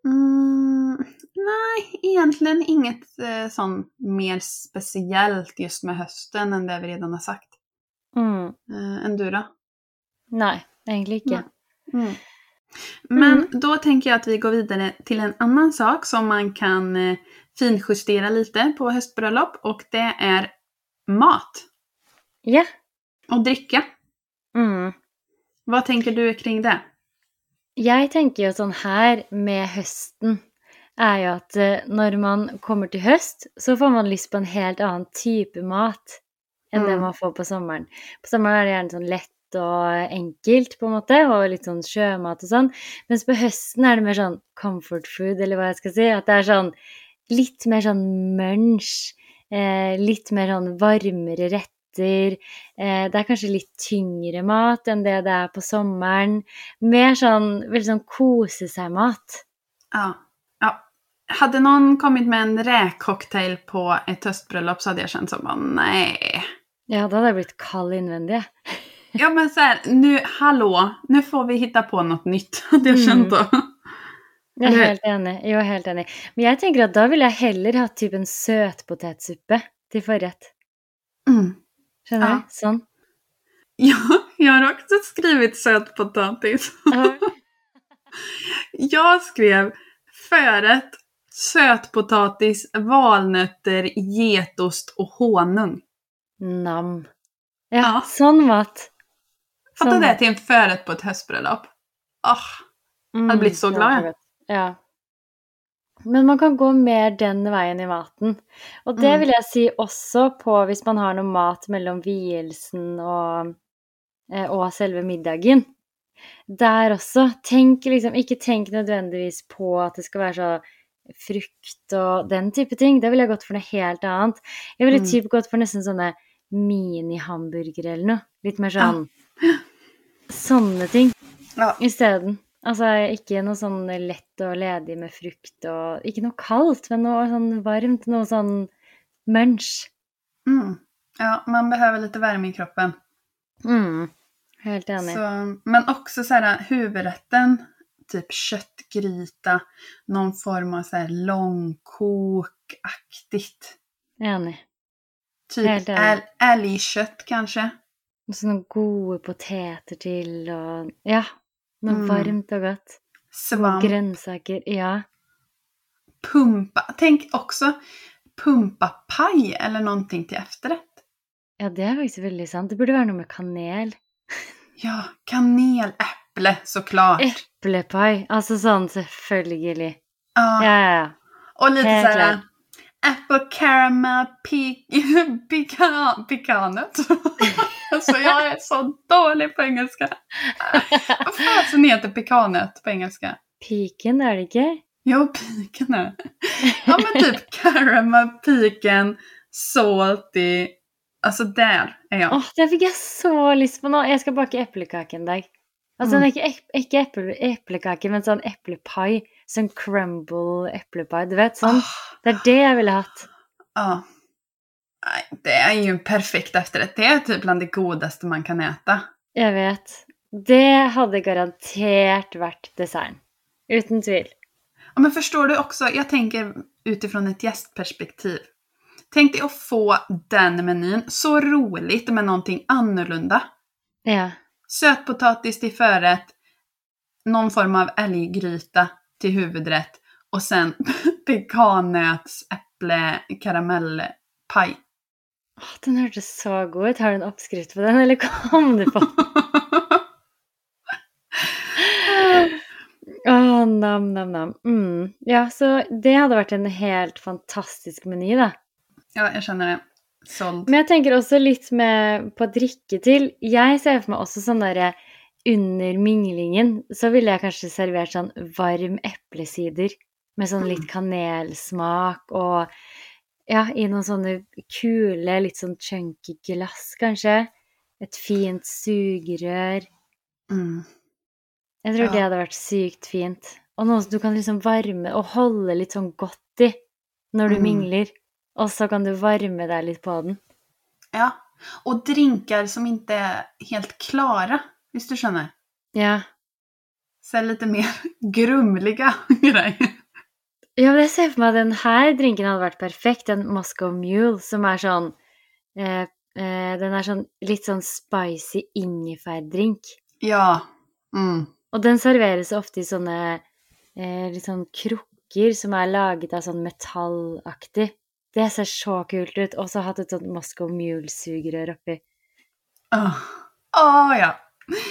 Speaker 2: Mm, nej, egentligen inget eh, sån mer speciellt just med hösten än det vi redan har sagt.
Speaker 1: Mm.
Speaker 2: Eh, än du då?
Speaker 1: Nej, egentligen inte.
Speaker 2: Mm. Men
Speaker 1: Mm.
Speaker 2: då tänker jag att vi går vidare till en annan sak som man kan eh, finjustera lite på höstbröllop och det är mat
Speaker 1: Ja.
Speaker 2: och dricka.
Speaker 1: Mm.
Speaker 2: Vad tänker du kring det?
Speaker 1: Jeg tenker jo sånn her med høsten, er jo at eh, når man kommer til høst, så får man lyst på en helt annen type mat enn det
Speaker 2: Mm.
Speaker 1: man får på sommeren. På sommeren er det gjerne sånn lett og enkelt, på en måte, og litt sånn sjømat og sånn. Mens på høsten er det mer sånn comfort food, eller hva jeg skal si. At det er sånn litt mer sånn munch, eh, litt mer sånn varmere retter. Eh, det er kanskje litt tyngre mat enn det det er på sommeren. Mer sånn veldig sånn kose seg-mat.
Speaker 2: Ja. Ja. Hade någon kommit med en räkcocktail på ett höstbröllop så hade jag känt som bara nej.
Speaker 1: Ja, da hadde jeg blitt kald innvendig.
Speaker 2: Ja men så här, nu, hallå, nu får vi hitta på något nytt. Hade jag
Speaker 1: Mm.
Speaker 2: känt då.
Speaker 1: Er
Speaker 2: Eller-
Speaker 1: helt enig. Jo, helt enig. Men jeg tenker at da ville jeg heller hatt typ en søtpotetsuppe til forrett.
Speaker 2: Mm.
Speaker 1: Skjønner
Speaker 2: Ja.
Speaker 1: du? Sånn.
Speaker 2: Ja, jag har också skrivit sötpotatis.
Speaker 1: Ja.
Speaker 2: Jag skrev förrätt, sötpotatis, valnötter, getost och honung.
Speaker 1: Nam. Ja,
Speaker 2: Ja.
Speaker 1: sånn mat.
Speaker 2: Fatta
Speaker 1: Sån
Speaker 2: det till en förrätt på ett höstbröllop. Ah,
Speaker 1: Mm,
Speaker 2: Hadde blitt så
Speaker 1: det
Speaker 2: glad,
Speaker 1: godt. Ja. Men man kan gå mer den veien i maten. Og det
Speaker 2: Mm.
Speaker 1: vil jeg si også på hvis man har noe mat mellom vielsen og, eh, og selve middagen. Der også. Tenk liksom Ikke tenk nødvendigvis på at det skal være så frukt og den type ting. Da ville jeg gått for noe helt annet. Jeg ville
Speaker 2: Mm.
Speaker 1: typ gått for nesten sånne mini-hamburgere eller noe. Litt mer sånn Sånne ting
Speaker 2: ja.
Speaker 1: isteden. Altså ikke noe sånn lett og ledig med frukt og Ikke noe kaldt, men noe sånn varmt. Noe sånn munch.
Speaker 2: Mm. ja, man behöver lite värme i kroppen.
Speaker 1: Mm. Helt enig.
Speaker 2: Så, men också så här huvudrätten, typ köttgryta, någon form av så här långkokaktigt. Typ
Speaker 1: Helt enig.
Speaker 2: äl, älgkött kanske.
Speaker 1: Og sånne gode poteter til og Ja. Noe
Speaker 2: Mm.
Speaker 1: varmt godt. Og
Speaker 2: Svamp,
Speaker 1: grønnsaker. Ja.
Speaker 2: pumpa. Tänk också pumpapaj eller någonting till efterrätt.
Speaker 1: ja, det er faktisk veldig sant. Det burde være noe med kanel.
Speaker 2: Ja, kaneläpple såklart.
Speaker 1: Eplepai. Altså sånn, selvfølgelig.
Speaker 2: Ja.
Speaker 1: Ja, ja, ja.
Speaker 2: Och lite
Speaker 1: Helt
Speaker 2: så här
Speaker 1: klart.
Speaker 2: apple caramel pe- pecan, pecanut. alltså jag är så dålig på engelska. Vad fasen heter pekanöt på engelska?
Speaker 1: Piken, er det ikke?
Speaker 2: Jo, pekanöt. Ja men typ caramel, pecan, salty. Alltså där är jag.
Speaker 1: Åh, det fikk jeg så lyst på nå. Jeg skal bake eplekake en dag. Altså,
Speaker 2: Mm.
Speaker 1: ikke, ikke eple eplekake, men sånn eplepai. Sånn crumble eplepai. Du vet, sånn.
Speaker 2: Åh,
Speaker 1: Det er det jeg ville hatt.
Speaker 2: ja. Nej, det är ju en perfekt efterrätt. Det är typ bland det godaste man kan äta.
Speaker 1: Jeg vet. Det hadde garantert vært desserten. Uten tvil.
Speaker 2: Ja, men förstår du också, jag tänker utifrån ett gästperspektiv. Tänk dig att få den menyn, så roligt med någonting annorlunda.
Speaker 1: Ja.
Speaker 2: Sötpotatis till förrätt, någon form av älggryta till huvudrätt och sen pekannöts, äpple, karamellpaj.
Speaker 1: Åh, den hørtes så god ut. Har du en oppskrift på den, eller kom du på? Åh, nam, nam, nam. Mm. Ja, så det hadde vært en helt fantastisk meny, da.
Speaker 2: ja, jag känner det. Såld.
Speaker 1: Men jeg tenker også litt med på drikke til. Jeg ser for meg også sånn derre under minglingen så ville jeg kanskje servert sånn varm eplesider med sånn litt kanelsmak og ja, i noen sånne kule, litt sånn chunky glass, kanskje. Et fint sugerør.
Speaker 2: Mm.
Speaker 1: Jeg tror
Speaker 2: Ja.
Speaker 1: det hadde vært sykt fint. Og noe som du kan liksom varme og holde litt sånn godt i når du
Speaker 2: Mm.
Speaker 1: mingler. Og så kan du varme deg litt på den.
Speaker 2: Ja. Och drinkar som inte är helt klara, visst du känner?
Speaker 1: Ja.
Speaker 2: Så lite mer grumliga grejer.
Speaker 1: Ja, men jeg ser for meg at den her drinken hadde vært perfekt. En Moscow Mule, som er sånn eh, eh, Den er sånn litt sånn spicy ingefærdrink.
Speaker 2: Ja. Mm.
Speaker 1: Og den serveres ofte i sånne eh, krukker som er laget av sånn metallaktig. Det ser så kult ut. Og så hatt et sånt Moscow Mule-sugerør oppi.
Speaker 2: Åh, Åh, ja.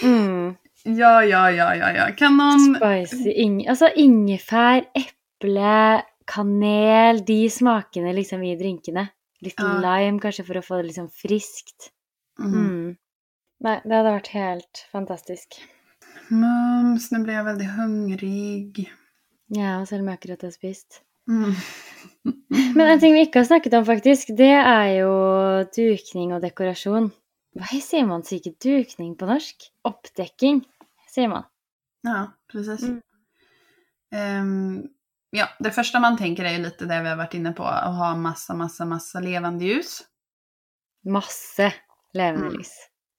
Speaker 1: Mm.
Speaker 2: Ja, ja, ja, ja, ja. Kan någon...
Speaker 1: Spicy ing... Altså ingefær, eple, kanel, de smakene liksom i drinkene. Litt
Speaker 2: Ja.
Speaker 1: lime kanskje for å få det liksom friskt.
Speaker 2: Mm.
Speaker 1: Mm. Nei, det hadde vært helt fantastisk.
Speaker 2: Mums, nu blir jag väldigt hungrig.
Speaker 1: Ja, og selv om jeg akkurat har spist.
Speaker 2: Mm.
Speaker 1: Men en ting vi ikke har snakket om, faktisk, det er jo dukning og dekorasjon. Hva sier man sikkert dukning på norsk? Oppdekking, sier man.
Speaker 2: Ja, precis.
Speaker 1: Mm.
Speaker 2: Ehm, ja, det första man tänker är ju lite det vi har varit inne på, att ha massa, massa, massa levande ljus.
Speaker 1: Masse levende
Speaker 2: Mm.
Speaker 1: lys.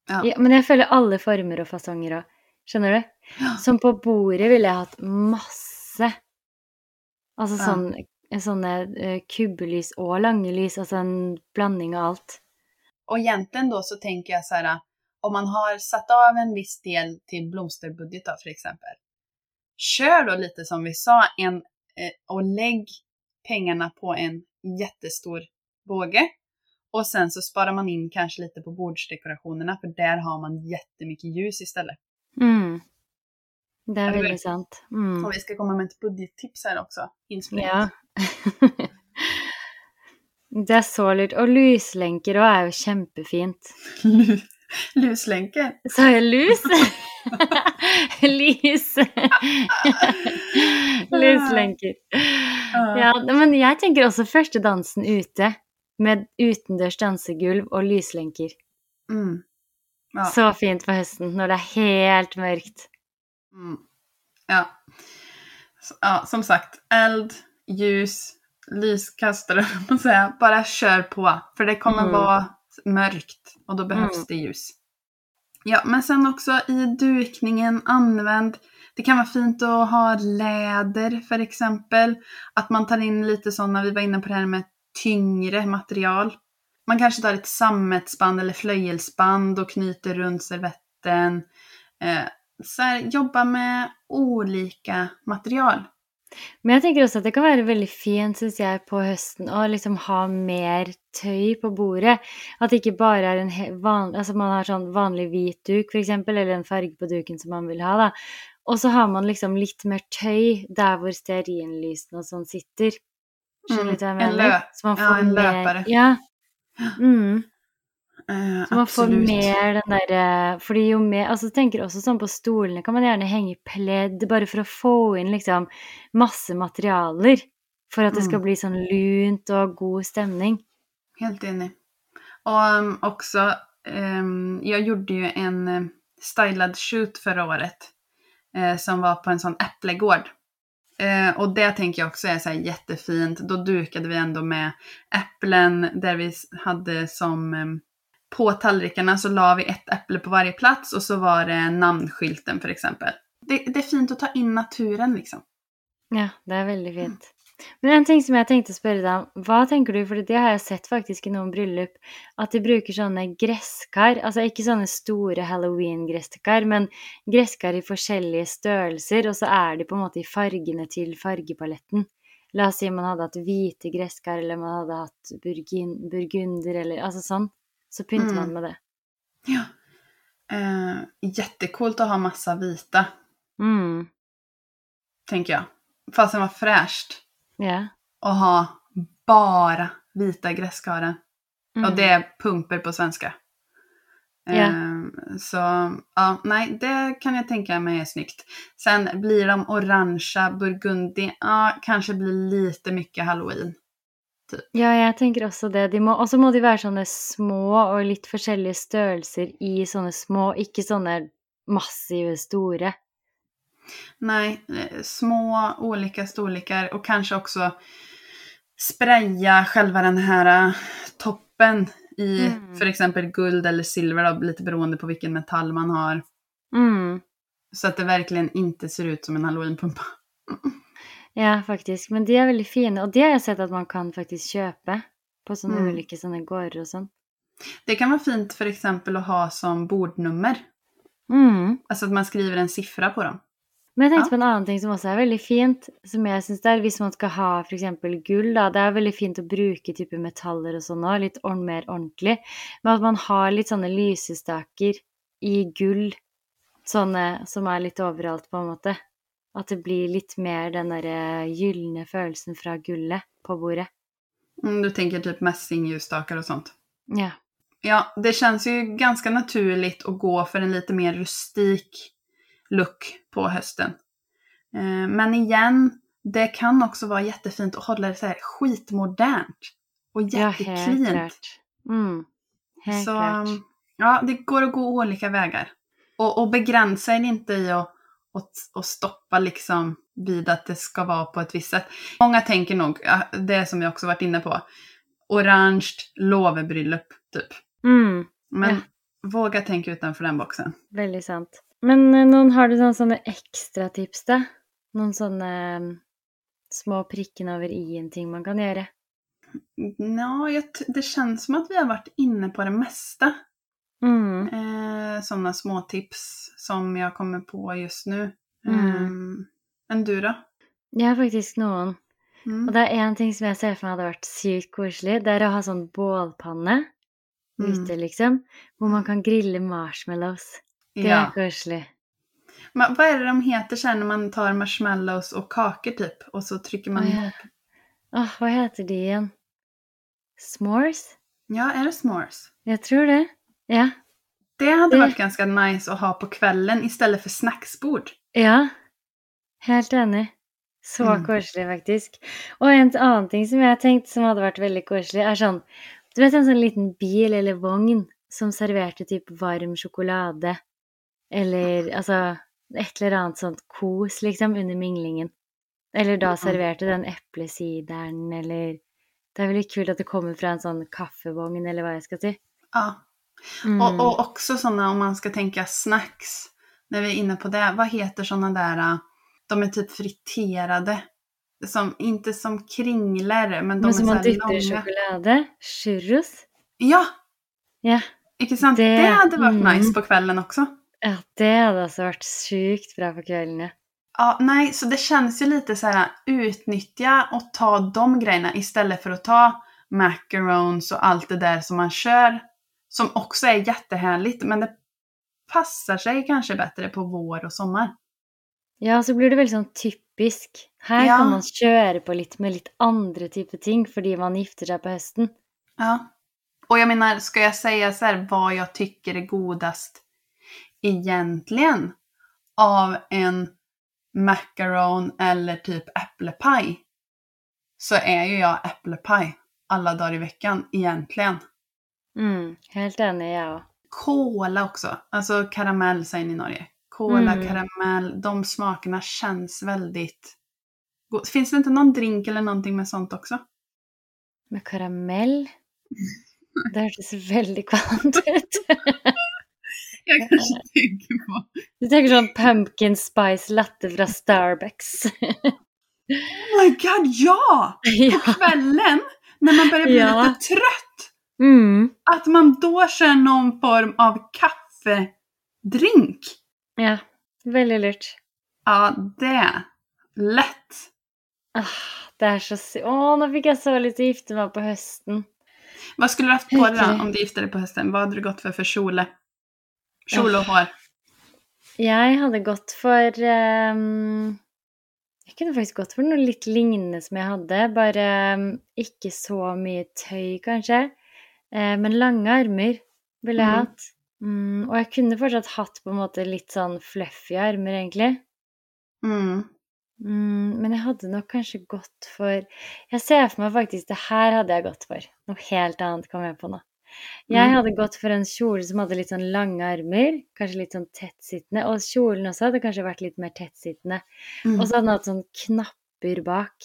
Speaker 2: Ja.
Speaker 1: Ja, men jeg føler alle former og fasonger òg. Skjønner du?
Speaker 2: Ja.
Speaker 1: Som på bordet ville jeg hatt masse. Altså
Speaker 2: Ja.
Speaker 1: sånn, sånne eh, kubbelys og lange lys. Altså en blanding av alt.
Speaker 2: Och egentligen då så tänker jag så här, om man har satt av en viss del till blomsterbudget då för exempel. Kör då lite som vi sa, en, eh, och lägg pengarna på en jättestor båge. Och sen så sparar man in kanske lite på bordsdekorationerna för där har man jättemycket ljus istället.
Speaker 1: Mm. Det veldig
Speaker 2: vel-
Speaker 1: sant. Mm.
Speaker 2: Och vi ska komma med ett budgettips här också.
Speaker 1: Ja. det er så lurt. Og lyslenker òg er jo kjempefint.
Speaker 2: Lu- Luslänken.
Speaker 1: Sa jeg lus? Lys. Lyslenker. Ja, men jeg tenker også første dansen ute. Med utendørs dansegulv og lyslenker.
Speaker 2: Mm. Ja.
Speaker 1: Så fint på høsten når det er helt mørkt.
Speaker 2: Mm. Ja. Så, ja. Som sagt, eld, ljus, lyskastare, att säga. Bara kör på. För det kommer
Speaker 1: Mm.
Speaker 2: vara mörkt och då behövs
Speaker 1: Mm.
Speaker 2: det ljus. Ja, men sen också i dukningen, använd. Det kan vara fint att ha läder för exempel. Att man tar in lite sådana, vi var inne på det här med tyngre material. Man kanske tar ett sammetsband eller flöjelsband och knyter runt servetten. Eh, så här, jobba med olika material.
Speaker 1: Men jeg tenker også at det kan være veldig fint, syns jeg, på høsten å liksom ha mer tøy på bordet. At det ikke bare er en vanlig Altså man har sånn vanlig hvit duk, for eksempel, eller en farge på duken som man vil ha, da. Og så har man liksom litt mer tøy der hvor stearinlysene og sånn sitter.
Speaker 2: Mm, en lø-
Speaker 1: Så man
Speaker 2: ja,
Speaker 1: får
Speaker 2: en
Speaker 1: mer
Speaker 2: løpere.
Speaker 1: Ja. Mm.
Speaker 2: Eh,
Speaker 1: Så man får mer den derre Fordi jo mer Altså tenker også sånn på stolene kan man gjerne henge pledd bare for å få inn liksom masse materialer. For at det skal
Speaker 2: Mm.
Speaker 1: bli sånn lunt og god stemning.
Speaker 2: Helt enig. Och um, också, ehm, jag gjorde ju en eh, stylad shoot förra året. eh, som var på en sån äpplegård. Eh, och det tänker jag också är så jättefint. Då dukade vi ändå med äpplen där vi hade som em, på tallrikarna så la vi ett äpple på varje plats och så var det namnskylten för exempel. Det, det är fint att ta in naturen liksom.
Speaker 1: Ja, det er veldig fint. Men en ting som tenkte å spørre deg om, hva tenker du, for det har jeg sett faktisk i noen bryllup, at de bruker sånne gresskar, altså ikke sånne store halloween-gresskar, men gresskar i forskjellige størrelser, og så er de på en måte i fargene til fargepaletten. La oss si man hadde hatt hvite gresskar, eller man hatt burgin, burgunder, eller altså sånn. Så pynter
Speaker 2: Mm.
Speaker 1: man med det.
Speaker 2: Ja. Eh, jättecoolt att ha massa vita,
Speaker 1: Mm.
Speaker 2: tänker jag. Fasen var fräscht
Speaker 1: Ja.
Speaker 2: att ha bara vita gräskaren.
Speaker 1: Mm.
Speaker 2: Och det är pumper på svenska. Ehm, så ja, nej, det kan jag tänka mig är snyggt. Sen blir de orangea, burgundi, ja, kanske blir lite mycket halloween.
Speaker 1: Ja, jeg tenker også det. De må, og så må de være sånne små og litt forskjellige størrelser i sånne små, ikke sånne massive store.
Speaker 2: Nej, eh, små olika storlekar och kanske också spraya själva den här eh, toppen i
Speaker 1: Mm.
Speaker 2: för exempel guld eller silver, då, lite beroende på vilken metall man har.
Speaker 1: Mm.
Speaker 2: Så att det verkligen inte ser ut som en halloweenpumpa.
Speaker 1: Ja, faktisk. Men de er veldig fine, og de har jeg sett at man kan faktisk kjøpe på sånne
Speaker 2: Mm.
Speaker 1: ulike sånne gårder og sånn.
Speaker 2: Det kan vara fint för exempel att ha som bordnummer.
Speaker 1: Mm.
Speaker 2: Alltså att man skriver en siffra på dem.
Speaker 1: Men jeg tenkte
Speaker 2: Ja.
Speaker 1: på en annen ting som også er veldig fint, som jeg syns det hvis man skal ha f.eks. gull, da. Det er veldig fint å bruke type metaller sånn òg, litt ordn- mer ordentlig. Men at man har litt sånne lysestaker i gull, sånne som er litt overalt, på en måte. At det blir litt mer den derre gylne følelsen fra gullet på bordet.
Speaker 2: Mm, du tänker typ mässingljusstakar och sånt.
Speaker 1: Ja.
Speaker 2: Ja, det känns ju ganska naturligt att gå för en lite mer rustik look på hösten. Eh, Men igen, det kan också vara jättefint att hålla det så här skitmodernt. Och
Speaker 1: ja, helt
Speaker 2: jätteklint.
Speaker 1: Mm. Helt
Speaker 2: så
Speaker 1: klart.
Speaker 2: ja, det går att gå olika vägar. Och, och begränsa er inte i att och, och stoppa liksom vid att det ska vara på ett visst sätt. Många tänker nog, det som jag också varit inne på, orange låvebryllup typ.
Speaker 1: Mm.
Speaker 2: Men
Speaker 1: Ja.
Speaker 2: våga tänka utanför den boxen.
Speaker 1: Veldig sant. Men eh, noen, har du noen sånne ekstratips, da? Noen sånne mm, små prikken over i-en-ting man kan gjøre?
Speaker 2: Ja, t- det känns som att vi har varit inne på det mesta.
Speaker 1: Mm.
Speaker 2: Eh, sådana små tips som jag kommer på just nu.
Speaker 1: Mm.
Speaker 2: Men du då?
Speaker 1: Jeg har faktisk noen.
Speaker 2: Mm.
Speaker 1: Og det er én ting som jeg ser for meg hadde vært sykt koselig. Det er å ha sånn bålpanne
Speaker 2: Mm.
Speaker 1: ute, liksom. Hvor man kan grille marshmallows. Det
Speaker 2: Ja.
Speaker 1: koselig.
Speaker 2: Men vad är det de heter sen när man tar marshmallows och kakor typ? Och så trycker man
Speaker 1: Å,
Speaker 2: ihop.
Speaker 1: ja. Åh, hva heter de igjen? S'mores?
Speaker 2: Ja, är det s'mores?
Speaker 1: Jeg tror det. Ja.
Speaker 2: Det hade
Speaker 1: Det-
Speaker 2: varit ganska nice att ha på kvällen istället för snacksbord.
Speaker 1: Ja, helt enig. Så
Speaker 2: Mm.
Speaker 1: koselig, faktisk. Og en annen ting som jeg tenkte som hadde vært veldig koselig, er sånn Du vet en sånn liten bil eller vogn som serverte typ varm sjokolade, eller altså et eller annet sånt kos, liksom, under minglingen. Eller da
Speaker 2: Ja.
Speaker 1: serverte den eplesideren, eller Det er veldig kult at det kommer fra en sånn kaffevogn, eller hva jeg skal si.
Speaker 2: Ja.
Speaker 1: Mm.
Speaker 2: Och, och också sådana, om man ska tänka snacks, när vi är inne på det, vad heter sådana där, äh, de är typ friterade. Som, inte som kringlor, men de
Speaker 1: Men
Speaker 2: är
Speaker 1: som
Speaker 2: så
Speaker 1: man
Speaker 2: här
Speaker 1: dypper i
Speaker 2: långa.
Speaker 1: sjokolade. Churros.
Speaker 2: Ja,
Speaker 1: Ja.
Speaker 2: inte sant?
Speaker 1: Det-
Speaker 2: Det, hade varit
Speaker 1: mm.
Speaker 2: nice på kvällen också.
Speaker 1: Ja, det hadde altså vært sjukt bra på kvelden, ja.
Speaker 2: Ja, nej, så det känns ju lite så här, utnyttja och ta de grejerna istället för att ta macarons och allt det där som man kör. Som också är jättehärligt, men det passar sig kanske bättre på vår och sommar.
Speaker 1: Ja, så blir det veldig sånn typisk. Her
Speaker 2: Ja.
Speaker 1: kan man kjøre på litt med litt andre typer ting fordi man gifter seg på høsten.
Speaker 2: Ja. Och jag menar, ska jag säga så här vad jag tycker är godast egentligen av en macaron eller typ äpplepaj så är ju jag äpplepaj alla dagar i veckan egentligen.
Speaker 1: Mm, helt enig, òg.
Speaker 2: Kola också, alltså karamell säger ni i Norge. Kola,
Speaker 1: Mm.
Speaker 2: karamell, de smakerna känns väldigt gott. Finns det inte någon drink eller någonting med sånt också?
Speaker 1: Med karamell. Det hørtes veldig kvalmt ut.
Speaker 2: Jag kanske tänker på
Speaker 1: Du tenker sånn pumpkin spice latte fra Starbucks.
Speaker 2: Oh my god, ja!
Speaker 1: ja.
Speaker 2: Kvällen, när man börjar bli
Speaker 1: Ja.
Speaker 2: lite trött,
Speaker 1: Mm.
Speaker 2: att man då kör någon form av kaffedrink.
Speaker 1: ja. Veldig lurt.
Speaker 2: Ja, det. Lätt.
Speaker 1: Ah, det er så sy... Å, nå fikk jeg så å gifte meg på høsten.
Speaker 2: Vad skulle du haft på dig då om du gifte dig på hösten? Vad hade du gått för för kjole? Kjol och hår.
Speaker 1: Jeg hadde gått for ehm, Jeg kunne faktisk gått for noe litt lignende som jeg hadde, bare ehm, ikke så mye tøy, kanskje. Eh, men lange armer ville jeg
Speaker 2: Mhm.
Speaker 1: hatt. Mm, og jeg kunne fortsatt hatt på en måte litt sånn fluffy armer, egentlig.
Speaker 2: Mm.
Speaker 1: Mm, men jeg hadde nok kanskje gått for Jeg ser for meg faktisk Det her hadde jeg gått for. Noe helt annet kom jeg på nå. Jeg
Speaker 2: Mm.
Speaker 1: hadde gått for en kjole som hadde litt sånn lange armer, kanskje litt sånn tettsittende. Og kjolen også hadde kanskje vært litt mer tettsittende.
Speaker 2: Mm.
Speaker 1: Og så hadde den hatt sånn knapper bak.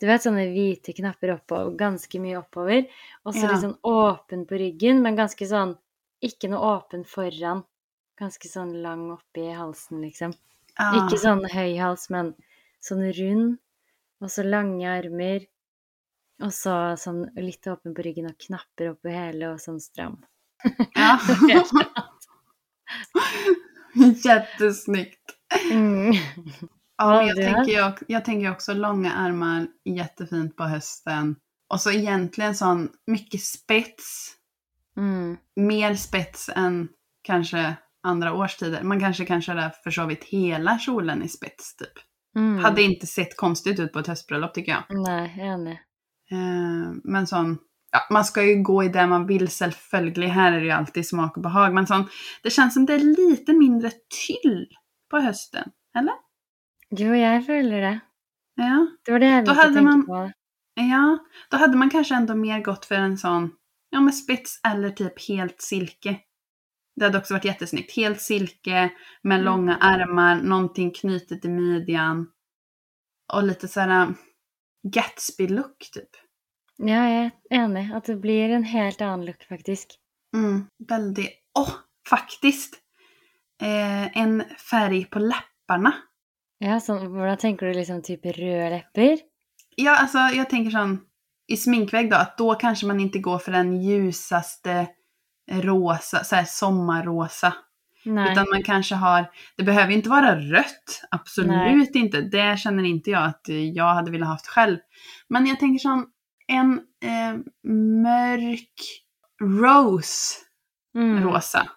Speaker 1: Du vet sånne hvite knapper oppover, ganske mye oppover. Og så
Speaker 2: Ja.
Speaker 1: litt sånn åpen på ryggen, men ganske sånn Ikke noe åpen foran. Ganske sånn lang oppi halsen, liksom.
Speaker 2: Ah.
Speaker 1: Ikke sånn høy hals, men sånn rund. Og så lange armer. Og så sånn litt åpen på ryggen og knapper oppi hele og sånn stram.
Speaker 2: Ja. Jättesnyggt.
Speaker 1: Mm.
Speaker 2: Ja, men jag, tänker ock- jag tänker också långa ärmar, jättefint på hösten. Och så egentligen sån mycket spets.
Speaker 1: Mm.
Speaker 2: Mer spets än kanske andra årstider. Man kanske kan köra för så vitt hela kjolen i spets typ.
Speaker 1: Mm.
Speaker 2: Hade inte sett konstigt ut på ett höstbröllop tycker jag.
Speaker 1: Nej, jag enig.
Speaker 2: Eh, men sån, ja, man ska ju gå i det man vill självföljd. Här är det ju alltid smak och behag. Men sån, det känns som det är lite mindre tyll på hösten. Eller?
Speaker 1: Jo, jag följer det.
Speaker 2: Ja.
Speaker 1: Det var det jag
Speaker 2: Då hade man-
Speaker 1: på.
Speaker 2: Ja, då hade man kanske ändå mer gått för en sån, ja med spets eller typ helt silke. Det hade också varit jättesnyggt. Helt silke med
Speaker 1: Mm.
Speaker 2: långa ärmar, någonting knutet i midjan. Och lite såhär Gatsby-look typ.
Speaker 1: Ja, jag är enig. Att det blir en helt annan look faktiskt.
Speaker 2: Mm, väldigt, åh, faktiskt! Eh, en färg på läpparna.
Speaker 1: Ja, så vad tänker du liksom typ röda läppar?
Speaker 2: Ja, alltså jag tänker sån, i sminkväg då, att då kanske man inte går för den ljusaste rosa, så här sommarrosa.
Speaker 1: Nej.
Speaker 2: Utan man kanske har, det behöver inte vara rött, absolut
Speaker 1: Nej.
Speaker 2: inte. Det känner inte jag att jag hade velat haft själv. Men jag tänker som en eh, mörk rose
Speaker 1: Mm.
Speaker 2: rosa.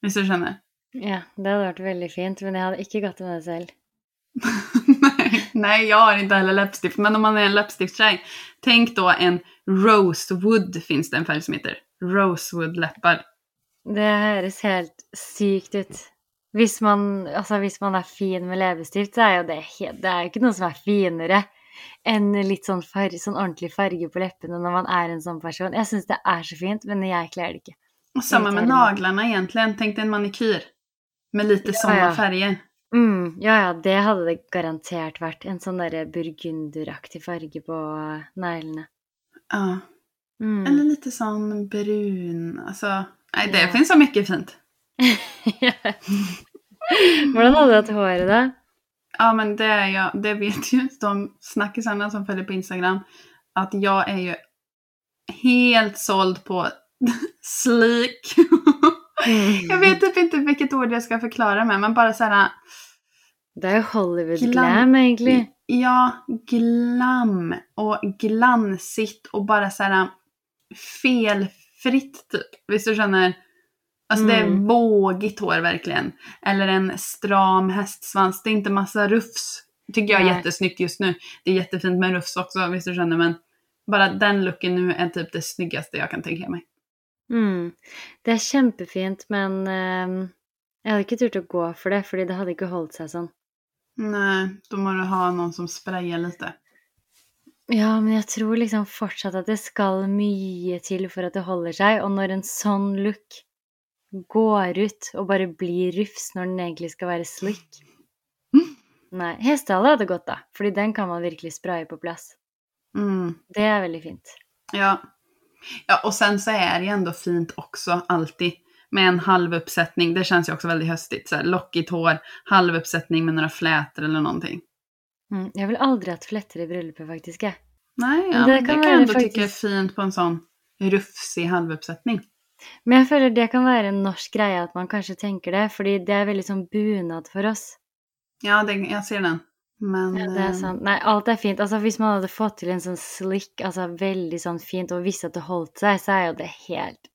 Speaker 2: Visst du känner?
Speaker 1: Ja, det hade varit väldigt fint, men jag hade inte gått med det själv.
Speaker 2: nej, nej, jag har inte heller läppstift. Men om man är en läppstiftstjej, tänk då en rosewood finns det en färg som heter. Rosewood läppar.
Speaker 1: Det høres helt sykt ut. Hvis man, altså hvis man er fin med leppestift, så jo det, helt, det er jo ikke noe som er finere enn litt sånn, farge, sånn ordentlig farge på leppene når man er en sånn person. Jeg syns det er så fint, men jeg kler det ikke.
Speaker 2: Och samma med naglarna egentligen. Tänk dig en manikyr. Med lite
Speaker 1: Ja,
Speaker 2: sådana
Speaker 1: ja.
Speaker 2: färger.
Speaker 1: Mm, ja, ja, det hadde det garantert vært. En sånn derre burgunderaktig farge på neglene.
Speaker 2: Ja.
Speaker 1: Mm.
Speaker 2: Eller lite sån brun. Alltså, nej, det
Speaker 1: Ja.
Speaker 2: finns så mycket fint.
Speaker 1: Hvordan hadde du hatt håret, da?
Speaker 2: Ja, men det, är jag, det vet ju de snackisarna som följer på Instagram. Att jag är ju helt såld på sleek.
Speaker 1: Mm.
Speaker 2: jag vet typ inte vilket ord jag ska förklara med, men bara så här.
Speaker 1: Det jo Hollywood
Speaker 2: Glam-
Speaker 1: glam, egentlig.
Speaker 2: Ja, glam och glansigt och bara så här felfritt typ. Visst du känner? Alltså det är
Speaker 1: Mm.
Speaker 2: vågigt hår verkligen. Eller en stram hästsvans. Det är inte massa rufs. Tycker jag är
Speaker 1: Nej.
Speaker 2: jättesnyggt just nu. Det är jättefint med rufs också, visst du känner. Men bara den looken nu är typ det snyggaste jag kan tänka mig.
Speaker 1: Mm. Det er kjempefint, men ehm, jeg hadde ikke turt å gå for det, fordi det hadde ikke holdt seg sånn.
Speaker 2: Nej, då må du ha någon som sprayar lite.
Speaker 1: Ja, men jeg tror liksom fortsatt at det skal mye til for at det holder seg, og når en sånn look går ut og bare blir rufs når den egentlig skal være slick
Speaker 2: Mm.
Speaker 1: Nei, hestehale hadde gått, da, fordi den kan man virkelig spraye på plass.
Speaker 2: Mm.
Speaker 1: Det er veldig fint.
Speaker 2: Ja. Ja, och sen så är det ju ändå fint också alltid med en halvuppsättning. Det känns ju också väldigt höstigt. Så här, lockigt hår, halvuppsättning med några flätor eller någonting.
Speaker 1: Mm. Jeg ville aldri hatt fletter i bryllupet, faktisk. jeg.
Speaker 2: Nej, ja,
Speaker 1: Det
Speaker 2: det,
Speaker 1: kan vara
Speaker 2: jag ändå
Speaker 1: faktiskt-
Speaker 2: tycka är fint på en sån rufsig halvuppsättning.
Speaker 1: Men jeg føler det kan være en norsk greie at man kanskje tenker det, fordi det er veldig sånn bunad for oss.
Speaker 2: Ja, det, jag ser den. Men
Speaker 1: Ja, det er
Speaker 2: eh,
Speaker 1: sant. Nei, alt er fint. Altså, hvis man hadde fått til en sånn slick, altså veldig sånn fint, og visste at det holdt seg, så er jo det helt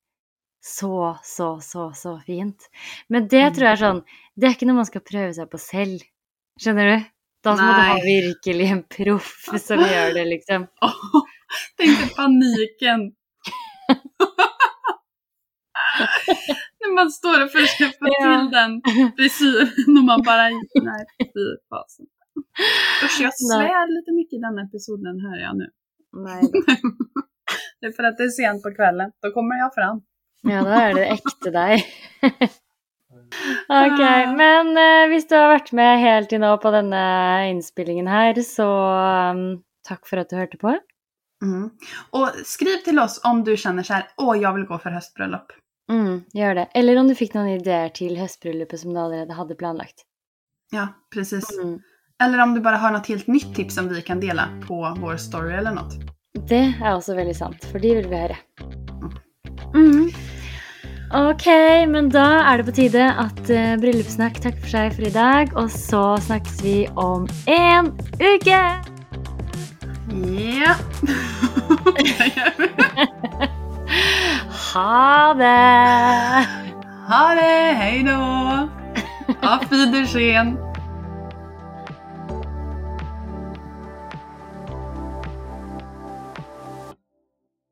Speaker 1: så, så, så, så fint. Men det
Speaker 2: Mm.
Speaker 1: tror jeg er sånn Det er ikke noe man skal prøve seg på selv. Skjønner du? Da må du ha virkelig en proff som gjør det, liksom.
Speaker 2: åh, tänk dig paniken. Nej, man står och försöker få
Speaker 1: Ja.
Speaker 2: till den frisyren och man bara, nej fy fasen. Usch, jag svär lite mycket i den episoden hör jag nu.
Speaker 1: Nej.
Speaker 2: Det är för att det är sent på kvällen, då kommer jag fram.
Speaker 1: Ja, da er det ekte deg. ok, men eh, hvis du har vært med helt nå på denne innspillingen her, så um, takk for at du hørte på.
Speaker 2: Mm. Och skriv till oss om du känner så här, åh jag vill gå för höstbröllop.
Speaker 1: Mm, gjør det. Eller om du fikk noen ideer til høstbryllupet som du allerede hadde planlagt.
Speaker 2: Ja, precis.
Speaker 1: Mm.
Speaker 2: Eller om du bara har något helt nytt tips som vi kan dela på vår story eller något.
Speaker 1: Det er også veldig sant, for de vil vi høre. Mm. Ok, men da er det på tide at uh, Bryllupssnakk takker for seg for i dag, og så snakkes vi om en uke!
Speaker 2: Ja. Det.
Speaker 1: Ha det!
Speaker 2: ha det, hej då! Auf Wiedersehen!